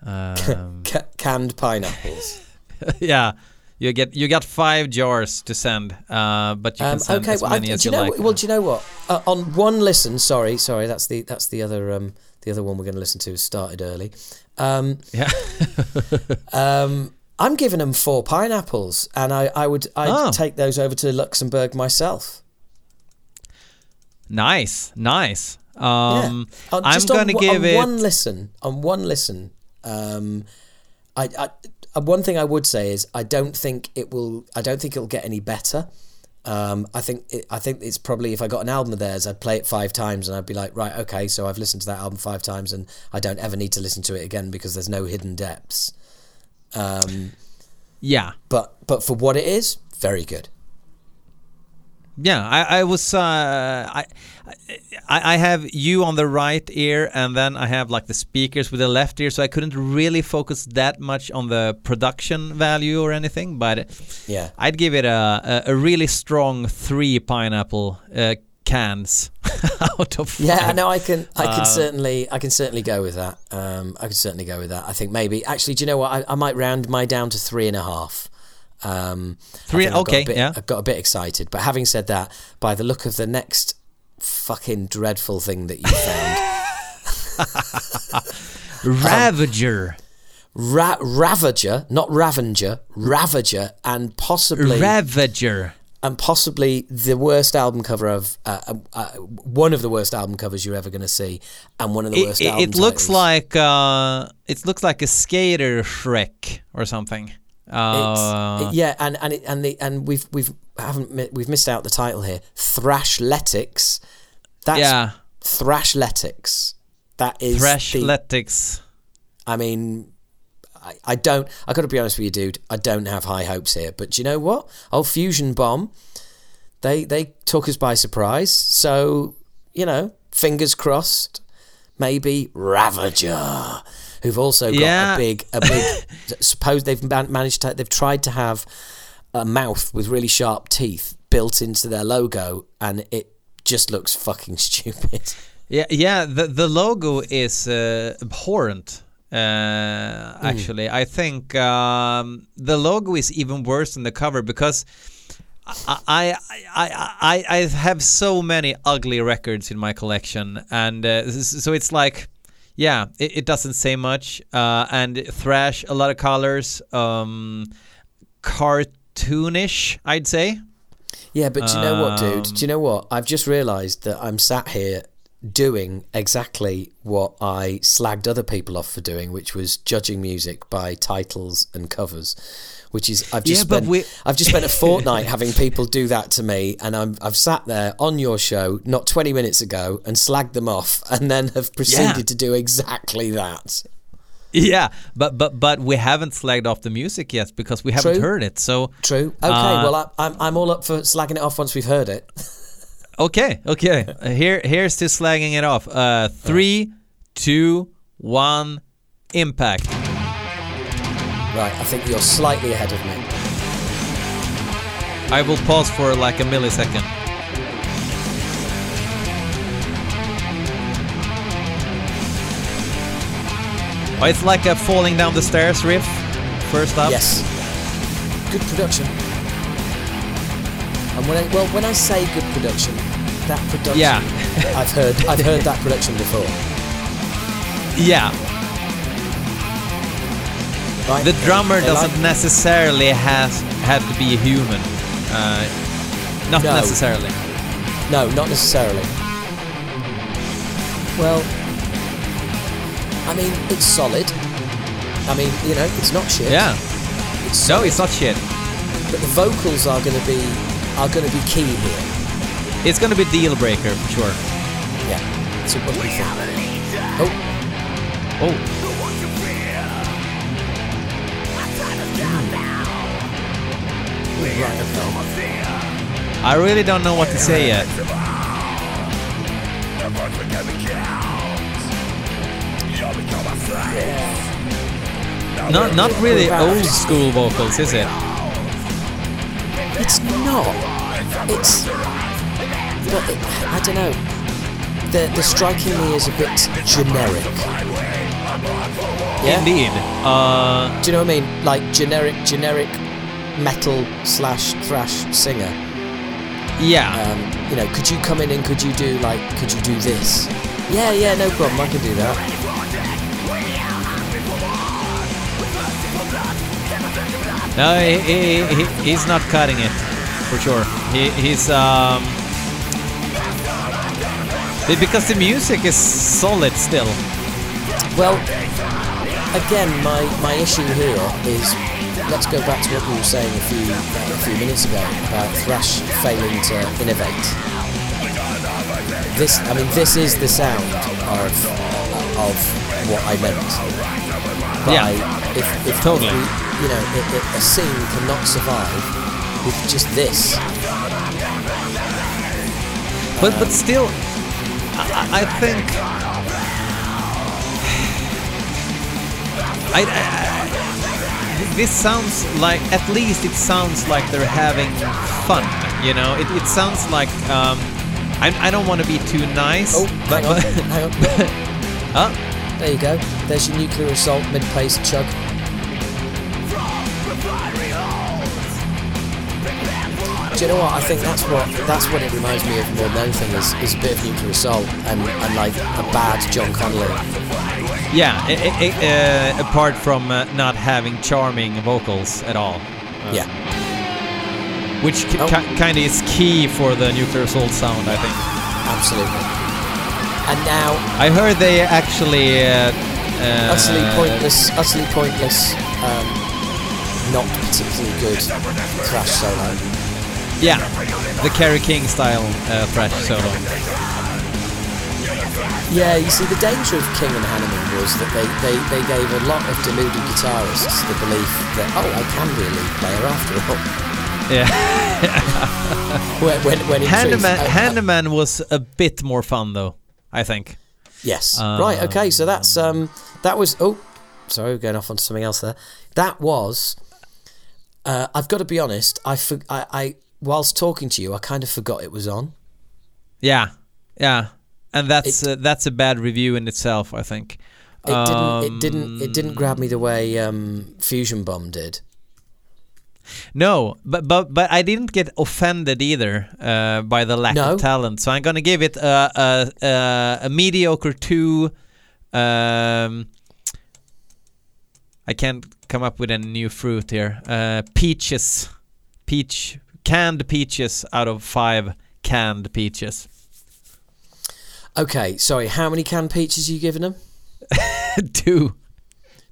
Um, canned pineapples. *laughs* yeah, you get you got five jars to send, uh, but you can Um, send okay, as well, many do as you you know? like. Well, do you know what? Uh, on one listen, sorry, sorry, that's the that's the other um the other one we're going to listen to. Started early. Um, yeah. *laughs* um, I'm giving them four pineapples, and I I would I'd Oh. take those over to Luxembourg myself. nice, nice. Um, Uh, I'm gonna one- give on it. one listen. On one listen, um, I, I one thing I would say is I don't think it will. I don't think it'll get any better. Um, I think it, I think it's probably if I got an album of theirs, I'd play it five times and I'd be like, right, okay, so I've listened to that album five times and I don't ever need to listen to it again because there's no hidden depths. Um, yeah, but but for what it is, very good. yeah. I, I was. Uh, I, I I have you on the right ear, and then I have like the speakers with the left ear, so I couldn't really focus that much on the production value or anything. But Yeah. I'd give it a a, a really strong three pineapple uh, cans *laughs* out of five. Yeah, no, I can, I can Uh, certainly, I can certainly go with that. Um, I can certainly go with that. I think maybe, actually, do you know what? I, I might round my down to three and a half. Um, Three- think I've got a okay, bit- yeah. I got a bit excited, but having said that, by the look of the next fucking dreadful thing that you found, *laughs* Ravager. Ra- Ravager, not Ravenger, Ravager, and possibly Ravager. and possibly the worst album cover of uh, uh, uh, one of the worst album covers you're ever going to see, and one of the It, worst. it, it looks titles. like uh, it looks like a skater Shrek or something. It's, Uh, yeah, and and it, and the and we've we've haven't we've missed out the title here. Thrashletics. That's yeah, Thrashletics. That is the, Thrashletics. I mean, I, I don't. I got to be honest with you, dude. I don't have high hopes here. But do you know what? Old Fusion Bomb, they they took us by surprise. So you know, fingers crossed. Maybe Ravager, who've also got Yeah. a big a big. *laughs* suppose they've managed to. They've tried to have a mouth with really sharp teeth built into their logo, and it just looks fucking *laughs* stupid. Yeah, yeah. The the logo is uh, abhorrent. Uh, Hmm. actually, I think um, the logo is even worse than the cover because I I, I I I have so many ugly records in my collection, and uh, so it's like, yeah, it, it doesn't say much. Uh, and thrash, a lot of colors, um, cartoonish, I'd say. Yeah, but do you know what, dude? Um, Do you know what? I've just realised that I'm sat here doing exactly what I slagged other people off for doing, which was judging music by titles and covers. Which is I've just Yeah, spent I've just spent a *laughs* fortnight having people do that to me, and I'm I've sat there on your show not 20 minutes ago and slagged them off, *laughs* and then have proceeded Yeah. to do exactly that. Yeah, but but but we haven't slagged off the music yet because we haven't True. heard it. So True. Okay. Uh, well, I, I'm I'm all up for slagging it off once we've heard it. *laughs* Okay, okay. Uh, Here, here's to slagging it off. Uh, three, two, one, impact. Right. I think you're slightly ahead of me. I will pause for like a millisecond. Oh, it's like a falling down the stairs riff. First up. Yes. Good production. And when I, well, when I say good production, that production, Yeah. I've heard, I've heard that production before. *laughs* Yeah. Right? The drummer They doesn't like- necessarily has have to be a human. Uh, not No. necessarily. No, not necessarily. Well, I mean, it's solid. I mean, you know, it's not shit. Yeah. It's No, it's not shit. But the vocals are going to be are going to be key here. It's gonna be deal breaker for sure. Yeah. So what do you? Oh, Oh. Okay. I really don't know what to say yet. Not not really old school vocals, is it? It's not. It's. But it, I don't know. They're, they're striking me as a bit generic. Yeah. Indeed. Uh, Do you know what I mean? Like generic, generic metal slash thrash singer. yeah. Um, you know, could you come in and could you do like, could you do this? Yeah, yeah, no problem. I can do that. No, he, he, he, he's not cutting it for sure. He, he's um. Because the music is solid still. Well, again, my, my issue here is let's go back to what we were saying a few a few minutes ago about thrash failing to innovate. This, I mean, this is the sound of of what I meant. By Yeah, if, if totally. we, you know, a scene cannot survive with just this. But but still, I, I- think *sighs* I, I- this sounds like at least it sounds like they're having fun. You know, it, it sounds like um, I, I don't want to be too nice. Oh, but, hang on, *laughs* hang on. Huh? There you go. There's your nuclear assault mid-paced chug. Do you know what? I think that's what that's what it reminds me of more than anything is, is a bit of nuclear assault and, and like a bad John Connelly. yeah. i i i- uh, apart from uh, not having charming vocals at all. Uh, Yeah. which Oh. kind of is key for the Nuclear Assault sound, I think. Absolutely. And now, I heard they actually uh, uh, utterly pointless, utterly pointless, um, not particularly good thrash solo. Yeah, the Kerry King style uh, thrash solo. Yeah, you see, the danger of King and Hanneman was that they, they, they gave a lot of deluded guitarists the belief that, oh, I can be a lead player after all. Yeah, *laughs* When, when, when in truth, Hanneman, uh, was a bit more fun though. I think. Yes. Um, right. Okay. So that's um that was oh sorry we're going off onto something else there. That was. Uh, I've got to be honest. I, for, I I whilst talking to you, I kind of forgot it was on. Yeah, yeah, and that's It- uh, that's a bad review in itself. I think. It didn't. It didn't. It didn't Um, grab me the way um, Fusion Bomb did. No, but but but I didn't get offended either uh, by the lack No? of talent. So I'm gonna give it a a, a, a mediocre two. Um, I can't come up with any new fruit here. Uh, peaches, peach, canned peaches out of five canned peaches. Okay. Sorry. How many canned peaches are you giving them? *laughs* Two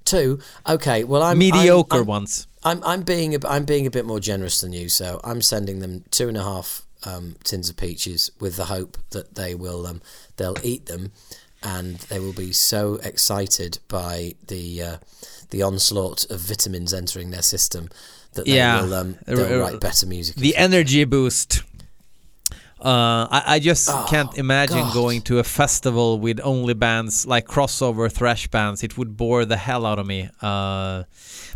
Two. Okay. Well, I'm mediocre I'm, I'm, ones. I'm I'm being a, I'm being a bit more generous than you, so I'm sending them two and a half um, tins of peaches with the hope that they will um, they'll eat them, and they will be so excited by the uh, the onslaught of vitamins entering their system that they Yeah. will um, Uh, they'll uh, write better music. the energy boost. Uh, I, I just Oh, can't imagine God. going to a festival with only bands like crossover thrash bands. It would bore the hell out of me. Uh,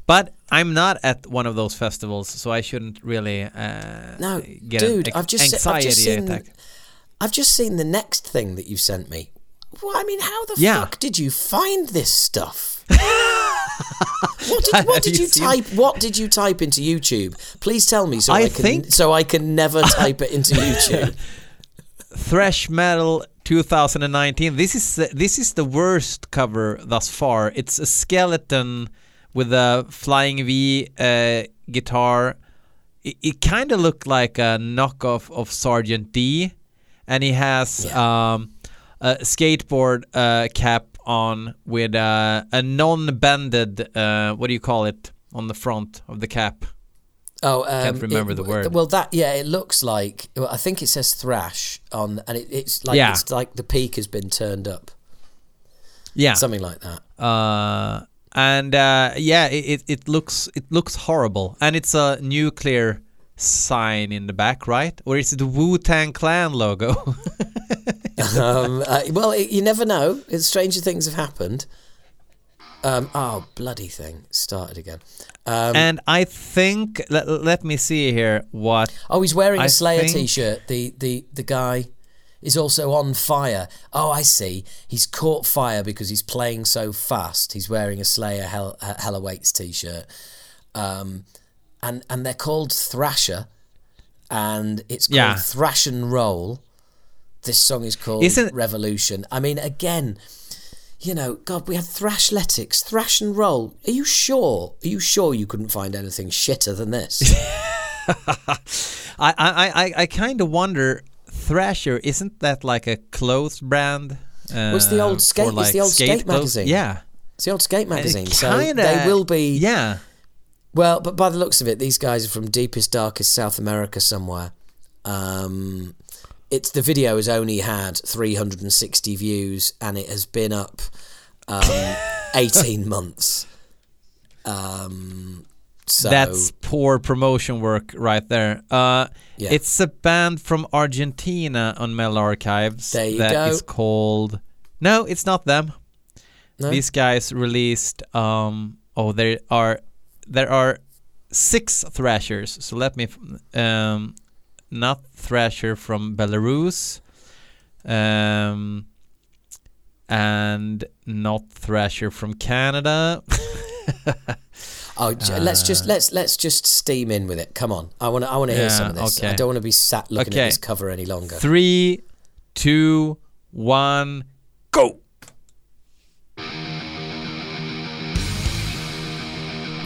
but I'm not at one of those festivals, so I shouldn't really uh, No, get dude, an I've just anxiety I've just seen attack. I've just seen the next thing that you sent me. Well, I mean, how the Yeah. fuck did you find this stuff? What did, *laughs* what did you you type? What did you type into YouTube? Please tell me so I, I can think- so I can never *laughs* type it into YouTube. *laughs* Thrash Metal 2019. This is the- this is the worst cover thus far. It's a skeleton with a flying V uh, guitar. It, it kind of looked like a knockoff of Sergeant D, and he has um, a skateboard uh, cap on with uh, a non-banded, Uh, what do you call it on the front of the cap? Oh, um, Can't remember it- the word. Well, that yeah, it looks like. Well, I think it says thrash on, and it, it's like Yeah. it's like the peak has been turned up, Yeah. something like that. uh, and uh, yeah, it, it, it looks it looks horrible, and it's a nuclear sign in the back, right? Or is it the Wu Tang Clan logo? *laughs* um, uh, well, it, you never know. It's stranger things have happened. Um, oh, bloody thing! Started again. Um, and I think let, let me see here what oh, he's wearing a I Slayer think- t-shirt. The the the guy is also on fire. Oh, I see. He's caught fire because he's playing so fast. He's wearing a Slayer Hell, Hell Awaits t-shirt. Um, and and they're called Thrasher, and it's called Yeah. Thrash and Roll. This song is called Isn't- Revolution. I mean, again, you know, God, we had Thrashletics, Thrash and Roll. Are you sure? Are you sure you couldn't find anything shitter than this? *laughs* I I I, I kind of wonder Thrasher isn't that like a clothes brand? Uh, it's the old skate- it's like, the old skate clothes? magazine. Yeah, it's the old skate magazine, so kinda- they will be. Yeah, Well, but by the looks of it, these guys are from deepest, darkest South America somewhere. Um, it's the video has only had 360 views, and it has been up um, *laughs* 18 months. Um, so That's poor promotion work right there. Uh, Yeah. It's a band from Argentina on Metal Archives There you that go. is called. No, it's not them. No? These guys released. Um, oh, there are there are six Thrashers. So let me. Um, not Thrasher from Belarus. Um, and not Thrasher from Canada. *laughs* Oh, j- let's just let's let's just steam in with it. Come on, I want to I want to hear Uh, Yeah, some of this. I don't want to be sat looking Okay. at this cover any longer. Three, two, one, go.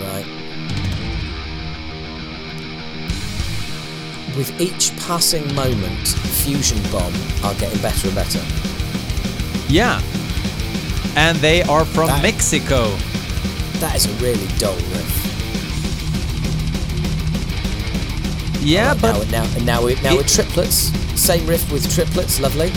Right. with each passing moment, Fusion Bomb are getting better and better. Yeah. And they are from That- Mexico. That is a really dull riff. Yeah, Alright, but now, now, and now, we, now it- with triplets, same riff with triplets, lovely.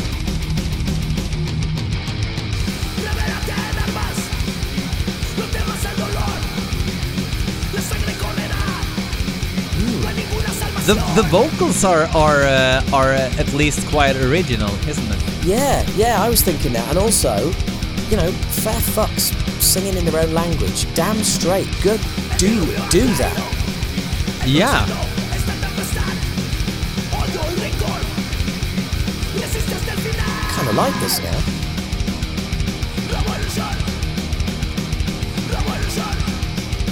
The the vocals are are uh, are uh, at least quite original, isn't it? Yeah, yeah, I was thinking that. And also, you know, fair fucks singing in their own language. Damn straight. Good. Do do that. Yeah. Esta tempestad, odio y rencor, resiste hasta el final. Kind of like this now.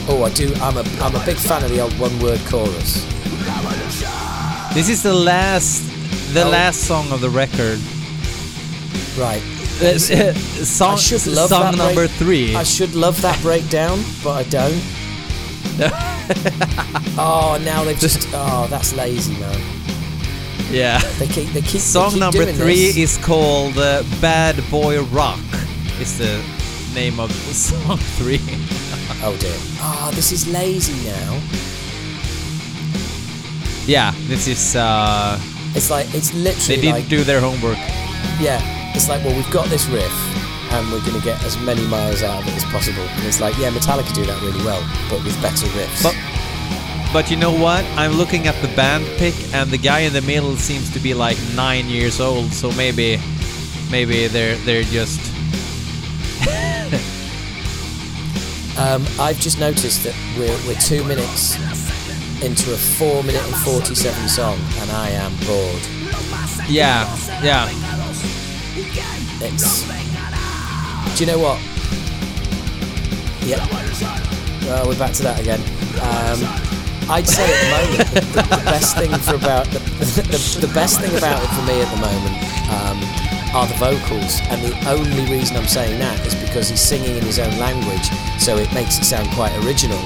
Oh, I do. I'm a I'm a big fan of the old one word chorus. This is the last the Oh. last song of the record. Right. Uh, *laughs* song love song number break- three. I should love that breakdown, but I don't. *laughs* oh, now they've just. Oh, that's lazy, man. yeah. They keep they keep. they Song keep number three this. is called uh, "Bad Boy Rock." Is the name of *laughs* song three. Oh dear. Oh, this is lazy now. Yeah, this is. Uh, It's like it's literally. they didn't like do their homework. yeah. It's like well, we've got this riff, and we're gonna get as many miles out of it as possible. And it's like yeah, Metallica do that really well, but with better riffs. But but you know what? I'm looking at the band pic, and the guy in the middle seems to be like nine years old. So maybe maybe they're they're just *laughs* Um, I've just noticed that we're, we're two minutes into a four minute and 47 song, and I am bored. yeah yeah. It's. Do you know what? Yep. Well, we're back to that again. Um, I'd say at the moment the, the best thing for about the, the, the best thing about it for me at the moment um, are the vocals, and the only reason I'm saying that is because he's singing in his own language, so it makes it sound quite original.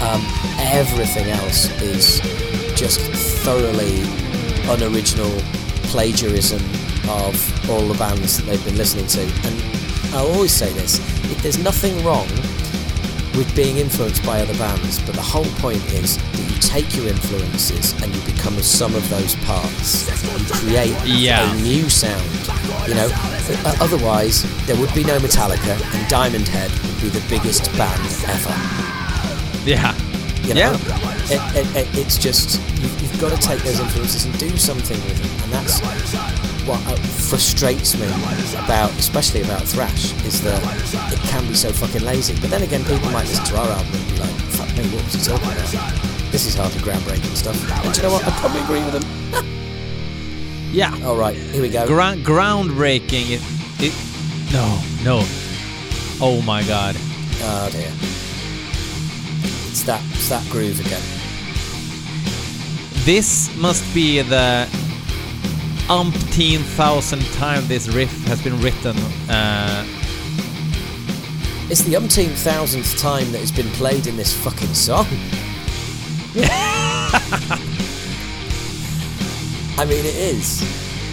Um, everything else is just thoroughly unoriginal plagiarism of all the bands that they've been listening to. And I'll always say this: if there's nothing wrong with being influenced by other bands, but the whole point is that you take your influences and you become a sum of those parts. You create Yeah. a new sound. You know, otherwise there would be no Metallica, and Diamond Head would be the biggest band ever. Yeah. You know? Yeah. It, it, it, it's just you, you've got to take those influences and do something with them, and that's what uh, frustrates me about, especially about thrash, is that it can be so fucking lazy. But then again, people might listen to our album and be like, "Fuck me, what was he talking about? This is hardly groundbreaking stuff." And do you know what? I probably agree with them. *laughs* Yeah. All right, here we go. Ground groundbreaking. It, it. No. No. Oh my God. Oh dear. It's that, it's that groove again. This must be the umpteen thousand time this riff has been written. Uh, It's the umpteenth thousandth time that it's been played in this fucking song. *laughs* I mean, it is,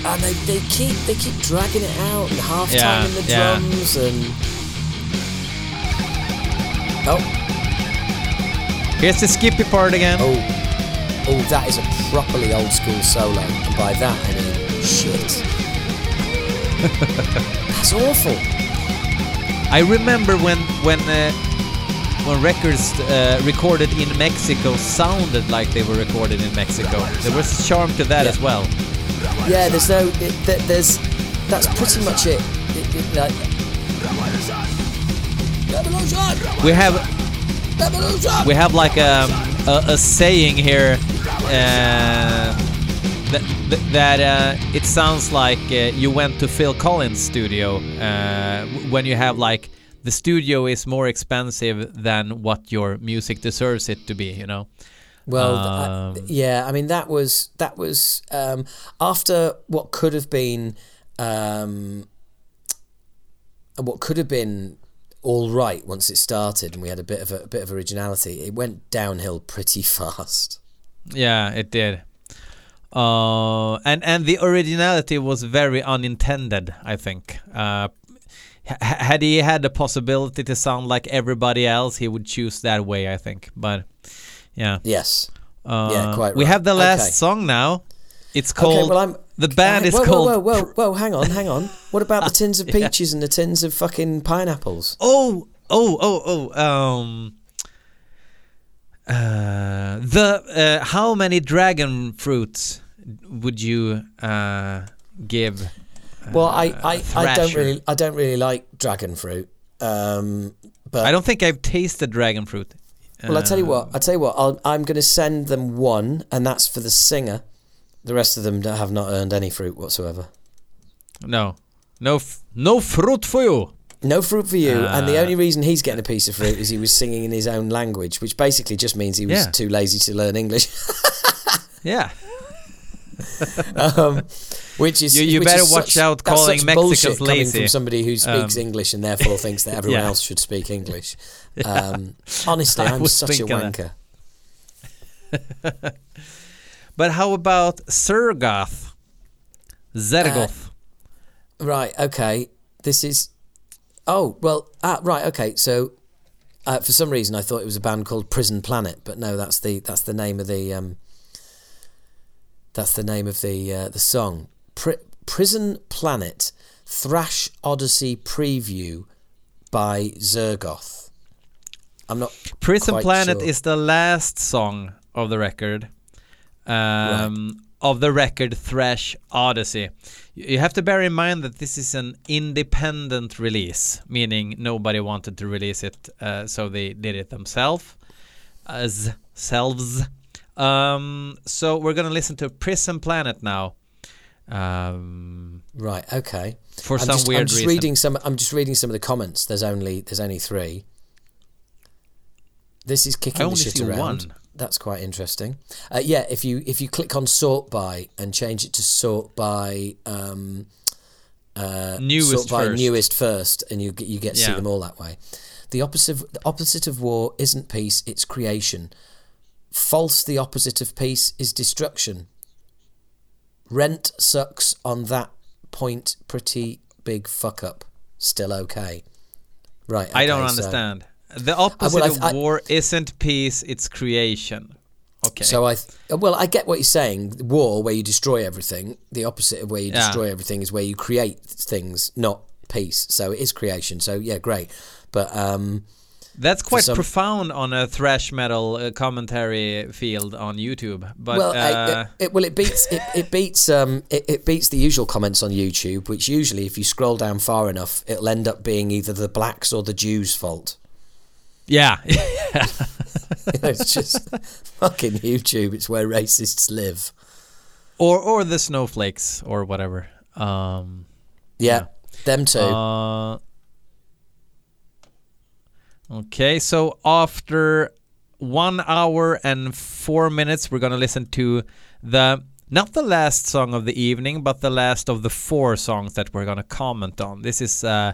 and they, they keep they keep dragging it out and half time Yeah, in the yeah. drums and oh here's the Skippy part again. oh oh that is a properly old school solo, and by that I mean shit. *laughs* That's awful. I remember when when uh, when records uh, recorded in Mexico sounded like they were recorded in Mexico. There was a charm to that Yeah. as well. Yeah, there's no, it, th- there's, that's pretty much it. it, it like, We have! We have like a a, a saying here uh, that that uh, it sounds like uh, you went to Phil Collins' studio uh, when you have like the studio is more expensive than what your music deserves it to be. You know. Well, Um, yeah, I mean that was that was um, after what could have been um, what could have been all right once it started, and we had a bit of a, a bit of originality. It went downhill pretty *laughs* fast. Yeah, it did. Uh, and and the originality was very unintended. I think. Uh, h- had he had the possibility to sound like everybody else, he would choose that way. I think. But yeah. Yes. Uh, Yeah, quite We have the last Okay. song now. It's called. okay, well I'm. the band Uh, is whoa, called. Whoa, whoa, whoa, whoa! Hang on, hang on. What about the *laughs* tins of Yeah. peaches and the tins of fucking pineapples? Oh, oh, oh, oh. Um. Uh, the uh, how many dragon fruits would you uh, give? Well, I, I, I don't really, I don't really like dragon fruit. Um, but I don't think I've tasted dragon fruit. Well, I tell you Uh, what. I tell you what. I'll, I'm going to send them one, and that's for the singer. The rest of them have not earned any fruit whatsoever. No, no, f- no fruit for you. No fruit for you, and the Uh, only reason he's getting a piece of fruit is he was singing in his own language, which basically just means he was Yeah. too lazy to learn English. *laughs* Yeah, *laughs* um, which is You- you which better is watch such- out calling Mexicans lazy. from somebody who speaks Um, English and therefore thinks that *laughs* everyone Yeah. else should speak English. Um, honestly, I I'm such a wanker. But how about Zergoth? Zergoth. Right. Okay. This is. Oh well. Ah, right. Okay. So, uh, for some reason, I thought it was a band called Prison Planet, but no, that's the that's the name of the um. That's the name of the uh, the song. Pri- Prison Planet, Thrash Odyssey preview by Zergoth. I'm not. Prison Planet sure. is the last song of the record. Um, Of the record Thrash Odyssey. You have to bear in mind that this is an independent release, meaning nobody wanted to release it, uh, so they did it themselves. As selves. Um, so we're gonna listen to Prison Planet now. Um, Right. Okay. for I'm some just, weird I'm just reason. reading some. I'm just reading some of the comments. There's only there's only three. This is kicking I the shit see around. one. That's quite interesting. Uh, yeah, if you if you click on sort by and change it to sort by um, uh, Newest sort by first. newest first, and you get you get to see them all that way. The opposite the opposite of war isn't peace; it's creation. False. The opposite of peace is destruction. Rent sucks on that point. Pretty big fuck up. Still okay. Right. I don't okay, so- understand. The opposite well, I- of I- war isn't peace; it's creation. Okay. So I, well, I get what you're saying. War, where you destroy everything. The opposite of where you Yeah. destroy everything is where you create things, not peace. So it is creation. So yeah, great. But um, That's quite some- profound on a thrash metal uh, commentary field on YouTube. But well, I- uh, it, it, well, it beats it, it beats um, it, it beats the usual comments on YouTube, which usually, if you scroll down far enough, it'll end up being either the blacks or the Jews' fault. Yeah, *laughs* *laughs* it's just fucking YouTube. It's where racists live. or or the snowflakes or whatever. Um, Yeah, them too. uh, okay, so after one hour and four minutes, we're gonna listen to the not the last song of the evening, but the last of the four songs that we're gonna comment on. This is uh,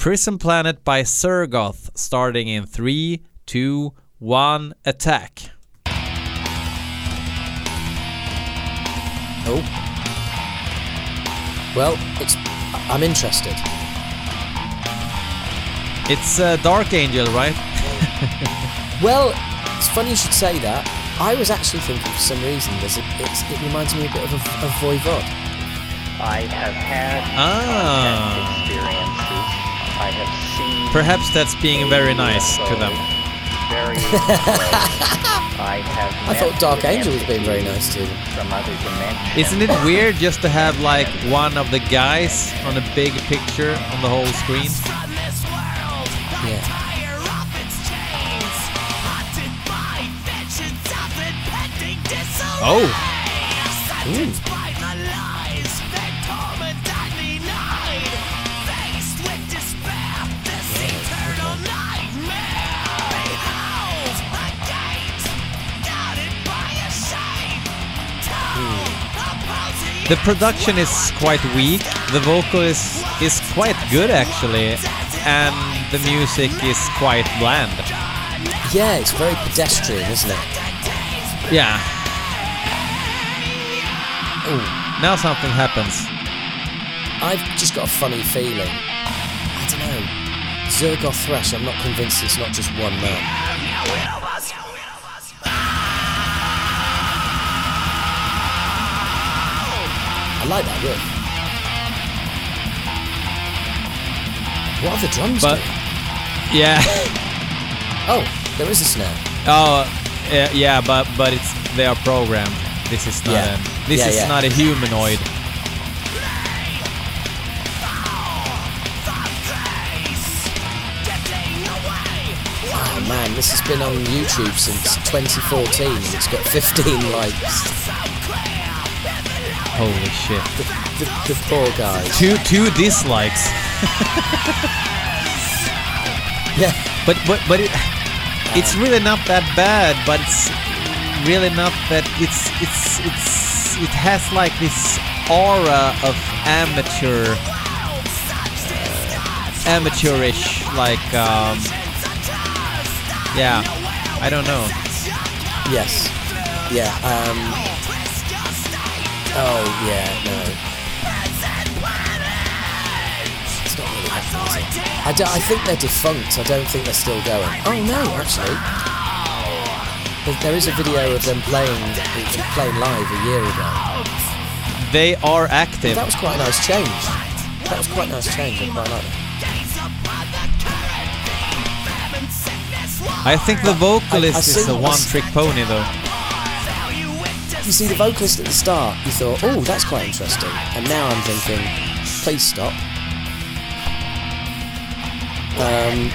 Prison Planet by Zergoth, starting in three, two, one, attack. oh, well, it's. I'm interested. It's uh, Dark Angel, right? *laughs* Well, it's funny you should say that. I was actually thinking for some reason there's a, it's, it reminds me a bit of a, of Voivod. I have had Ah. Contact experiences. I have seen. Perhaps that's being very nice to them. Very. *laughs* I have. I thought Dark Angel was being very nice to them. From other dimensions. Isn't it weird just to have like one of the guys on a big picture on the whole screen? Yeah. Oh, the production is quite weak. The vocal is is quite good actually, and the music is quite bland. Yeah, it's very pedestrian, isn't it? Yeah. Oh, Now something happens. I've just got a funny feeling. I don't know. Zergoth Thresh, I'm not convinced it's not just one man. I like that riff. What are the drums But- doing? Yeah. *laughs* Oh, there is a snare. Oh, yeah, yeah, but but it's they are programmed. This is not Yeah. a this Yeah, is yeah. not a humanoid. Oh man, this has been on YouTube since 2014 and it's got 15 likes. Holy shit. The, the, the poor guys. Two two dislikes. *laughs* Yeah. But but but it, it's really not that bad. But it's really not that. It's it's it's it has like this aura of amateur, uh, amateurish, like um, yeah. I don't know. Yes. Yeah. Um. Oh yeah. No. It's not really happening. Is it? I, don't- I think they're defunct. I don't think they're still going. Oh no, actually. There- is a video of them playing playing live a year ago. They are active. That was quite a nice change. That was quite a nice change. I quite like that. I think the vocalist I is see- a I s- one-trick pony though. You see the vocalist at the start, you thought, oh, that's quite interesting. And now I'm thinking, please stop. Um,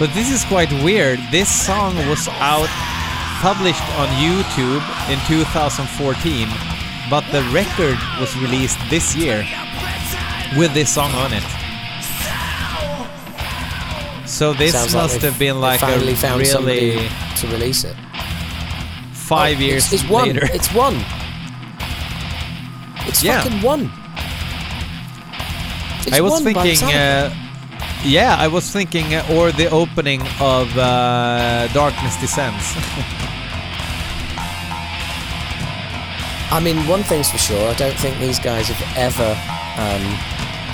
But this is quite weird. This song was out, published on YouTube in 2014, but the record was released this year with this song on it. So this sounds must they've- been they like a found really somebody to release it. Five Oh, years it's, it's one. later. It's one. It's Yeah. fucking one. It's I was one thinking, sound of it. uh, yeah, I was thinking, uh, or the opening of uh, Darkness Descends. I mean, one thing's for sure. I don't think these guys have ever. Um,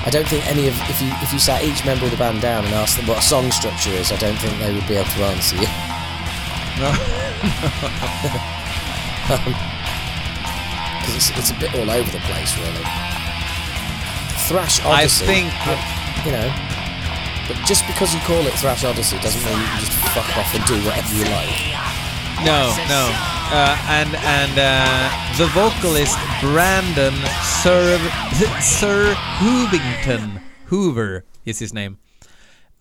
I don't think any of if you if you sat each member of the band down and asked them what a song structure is, I don't think they would be able to answer you. *laughs* Because it's, it's a bit all over the place, really. Thrash Odyssey. I think you know. But just because you call it Thrash Odyssey doesn't mean you can just fuck off and do whatever you like. No, no. Uh, and and uh, the vocalist Brandon *laughs* Sir Sir Hoovington Hoover is his name.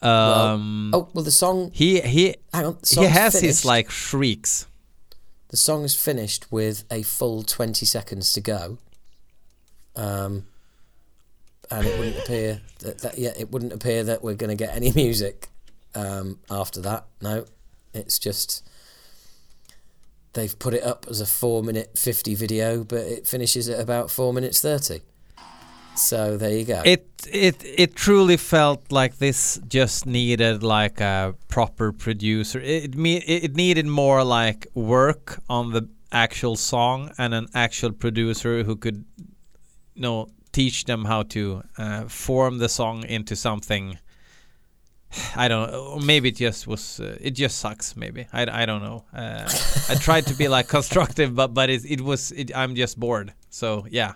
Um, Oh well, the song. he he Hang on. He has his like shrieks. The song is finished with a full twenty seconds to go. Um, and it wouldn't appear that, that yeah, it wouldn't appear that we're going to get any *laughs* music um, after that. No, it's just they've put it up as a four minute fifty video, but it finishes at about four minutes thirty. So there you go. It it it truly felt like this just needed like a proper producer. It me- it needed more like work on the actual song and an actual producer who could, you know, teach them how to uh, form the song into something. *sighs* I don't know. Maybe it just was. Uh, it just sucks. Maybe I, I don't know. Uh, I tried to be like *laughs* constructive, but but it it was. It, I'm just bored. So yeah.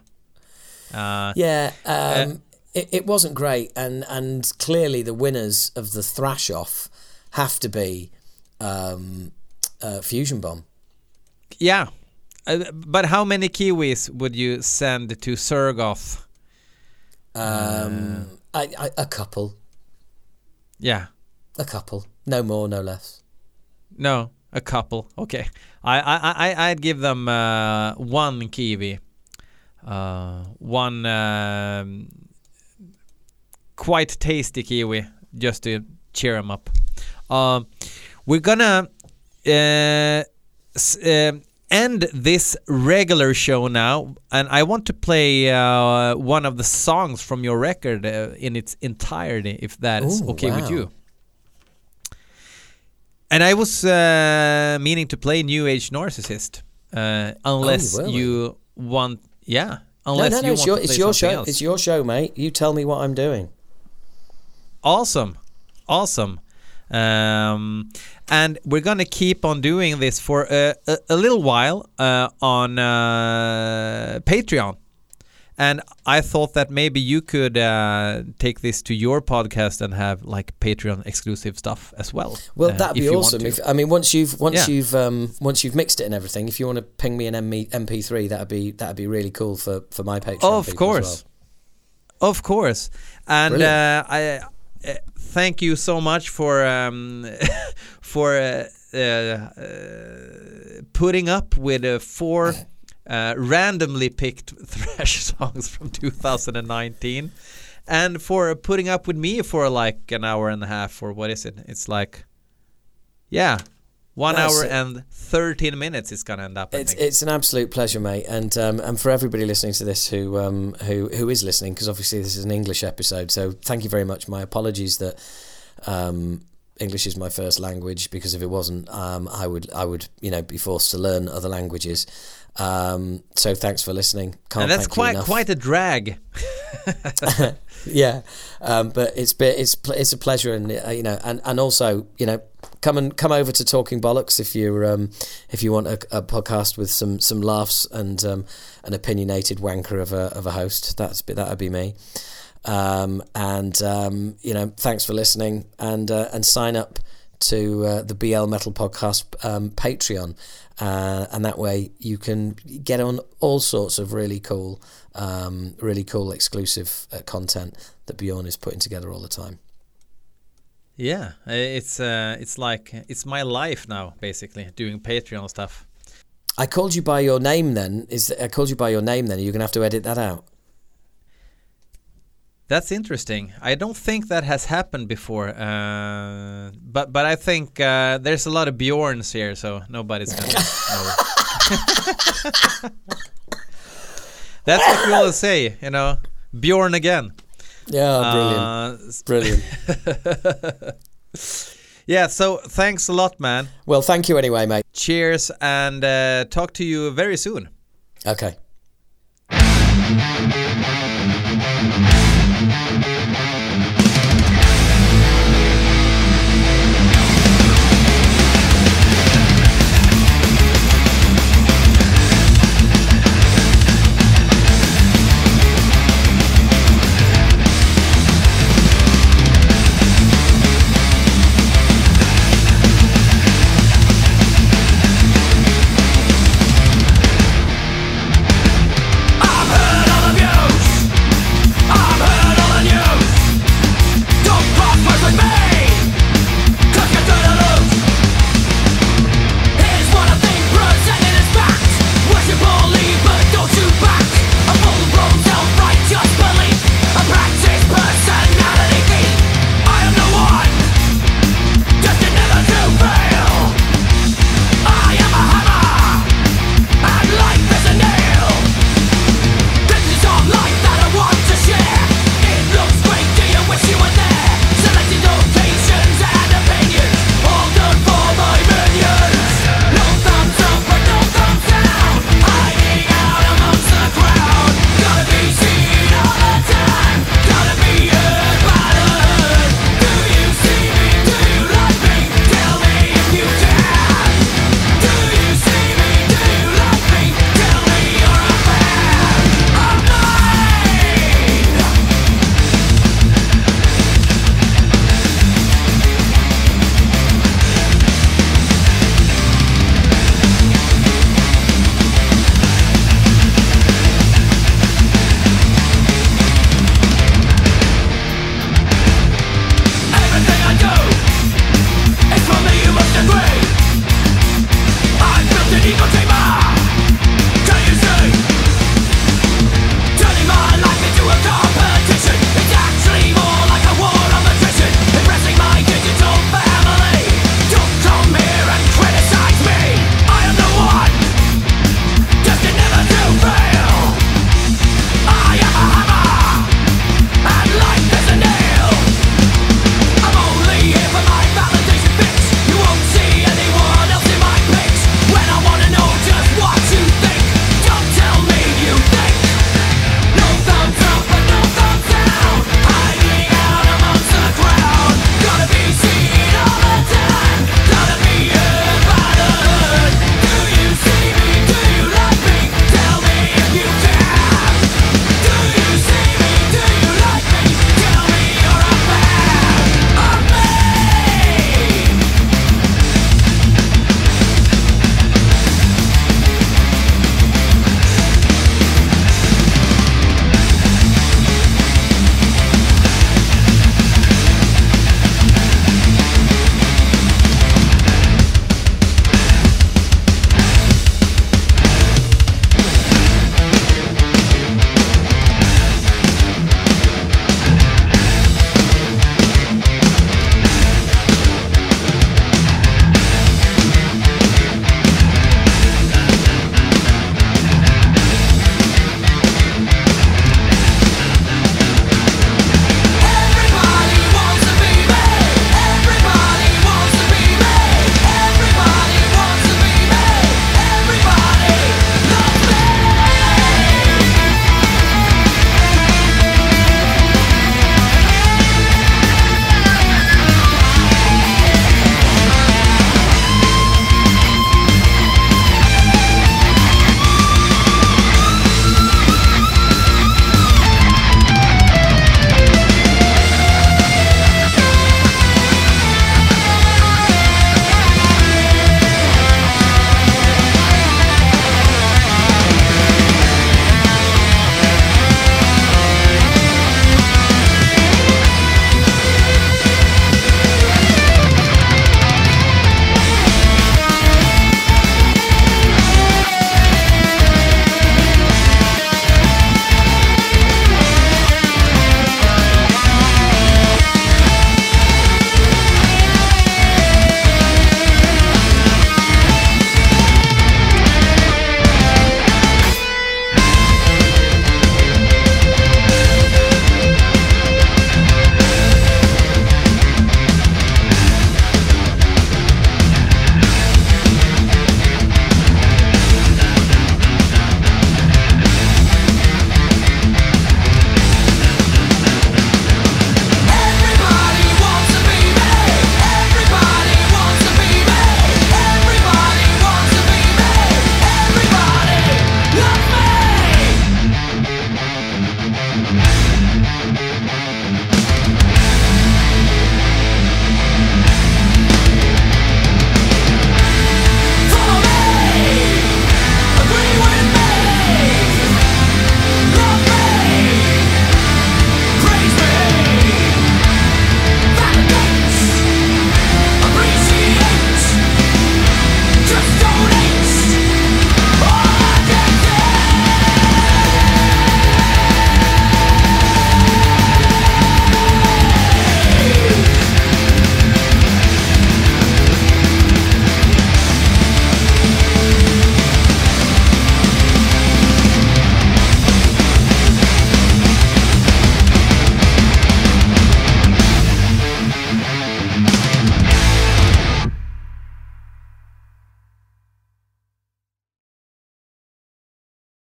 Uh, Yeah, um, it, it wasn't great, and and clearly the winners of the thrash off have to be um, uh, Fusion Bomb. Yeah. Uh, but how many Kiwis would you send to Zergoth? Um, I, I, a couple, Yeah. a couple, no more, no less. No, a couple. Okay. I I I I'd give them uh, one kiwi. Uh, one um, quite tasty kiwi just to cheer him up. Um, we're gonna uh, um end this regular show now, and I want to play uh, one of the songs from your record uh, in its entirety, if that is okay with you. And I was uh, meaning to play New Age Narcissist, uh, unless will we? you want. Yeah, No, unless no, you no. It's want your, to it's your show. else. It's your show, mate. You tell me what I'm doing. Awesome, awesome. Um, and we're gonna keep on doing this for a, a, a little while uh, on uh, Patreon. And I thought that maybe you could uh, take this to your podcast and have like Patreon exclusive stuff as well. Well, uh, that'd be awesome. If I mean, once you've once Yeah. you've um, once you've mixed it and everything, if you want to ping me an MP3, that'd be that'd be really cool for for my Patreon. of course, well. of course. And uh, I uh, thank you so much for um, *laughs* for uh, uh, uh, putting up with uh, four *laughs* uh, randomly picked *laughs* thrash songs from 2019, and for putting up with me for like an hour and a half or what is it? It's like, yeah. One That's hour and 13 minutes it's gonna end up. It's it's an absolute pleasure, mate, and um, and for everybody listening to this who um, who who is listening, because obviously this is an English episode. So thank you very much. My apologies that um, English is my first language, because if it wasn't, um, I would I would you know be forced to learn other languages. Um, so thanks for listening. Can't and that's quite quite a drag. *laughs* *laughs* yeah, um, but it's been, it's it's a pleasure, and uh, you know, and, and also you know, come and come over to Talking Bollocks if you're um, if you want a, a podcast with some some laughs and um, an opinionated wanker of a of a host. That's that would be me. Um, and um, you know, thanks for listening, and uh, and sign up to uh, the BL Metal Podcast um, Patreon, uh, and that way you can get on all sorts of really cool, um, really cool exclusive uh, content that Bjorn is putting together all the time. Yeah, it's uh, it's like it's my life now, basically doing Patreon stuff. I called you by your name. Then is I called you by your name. Then you're gonna have to edit that out. That's interesting. I don't think that has happened before, uh, but but I think uh, there's a lot of Bjorns here, so nobody's gonna *laughs* know. That's what we always say, you know, Bjorn again. Yeah, brilliant, Uh, brilliant. *laughs* yeah. So thanks a lot, man. Well, thank you anyway, mate. Cheers, and uh, talk to you very soon. Okay.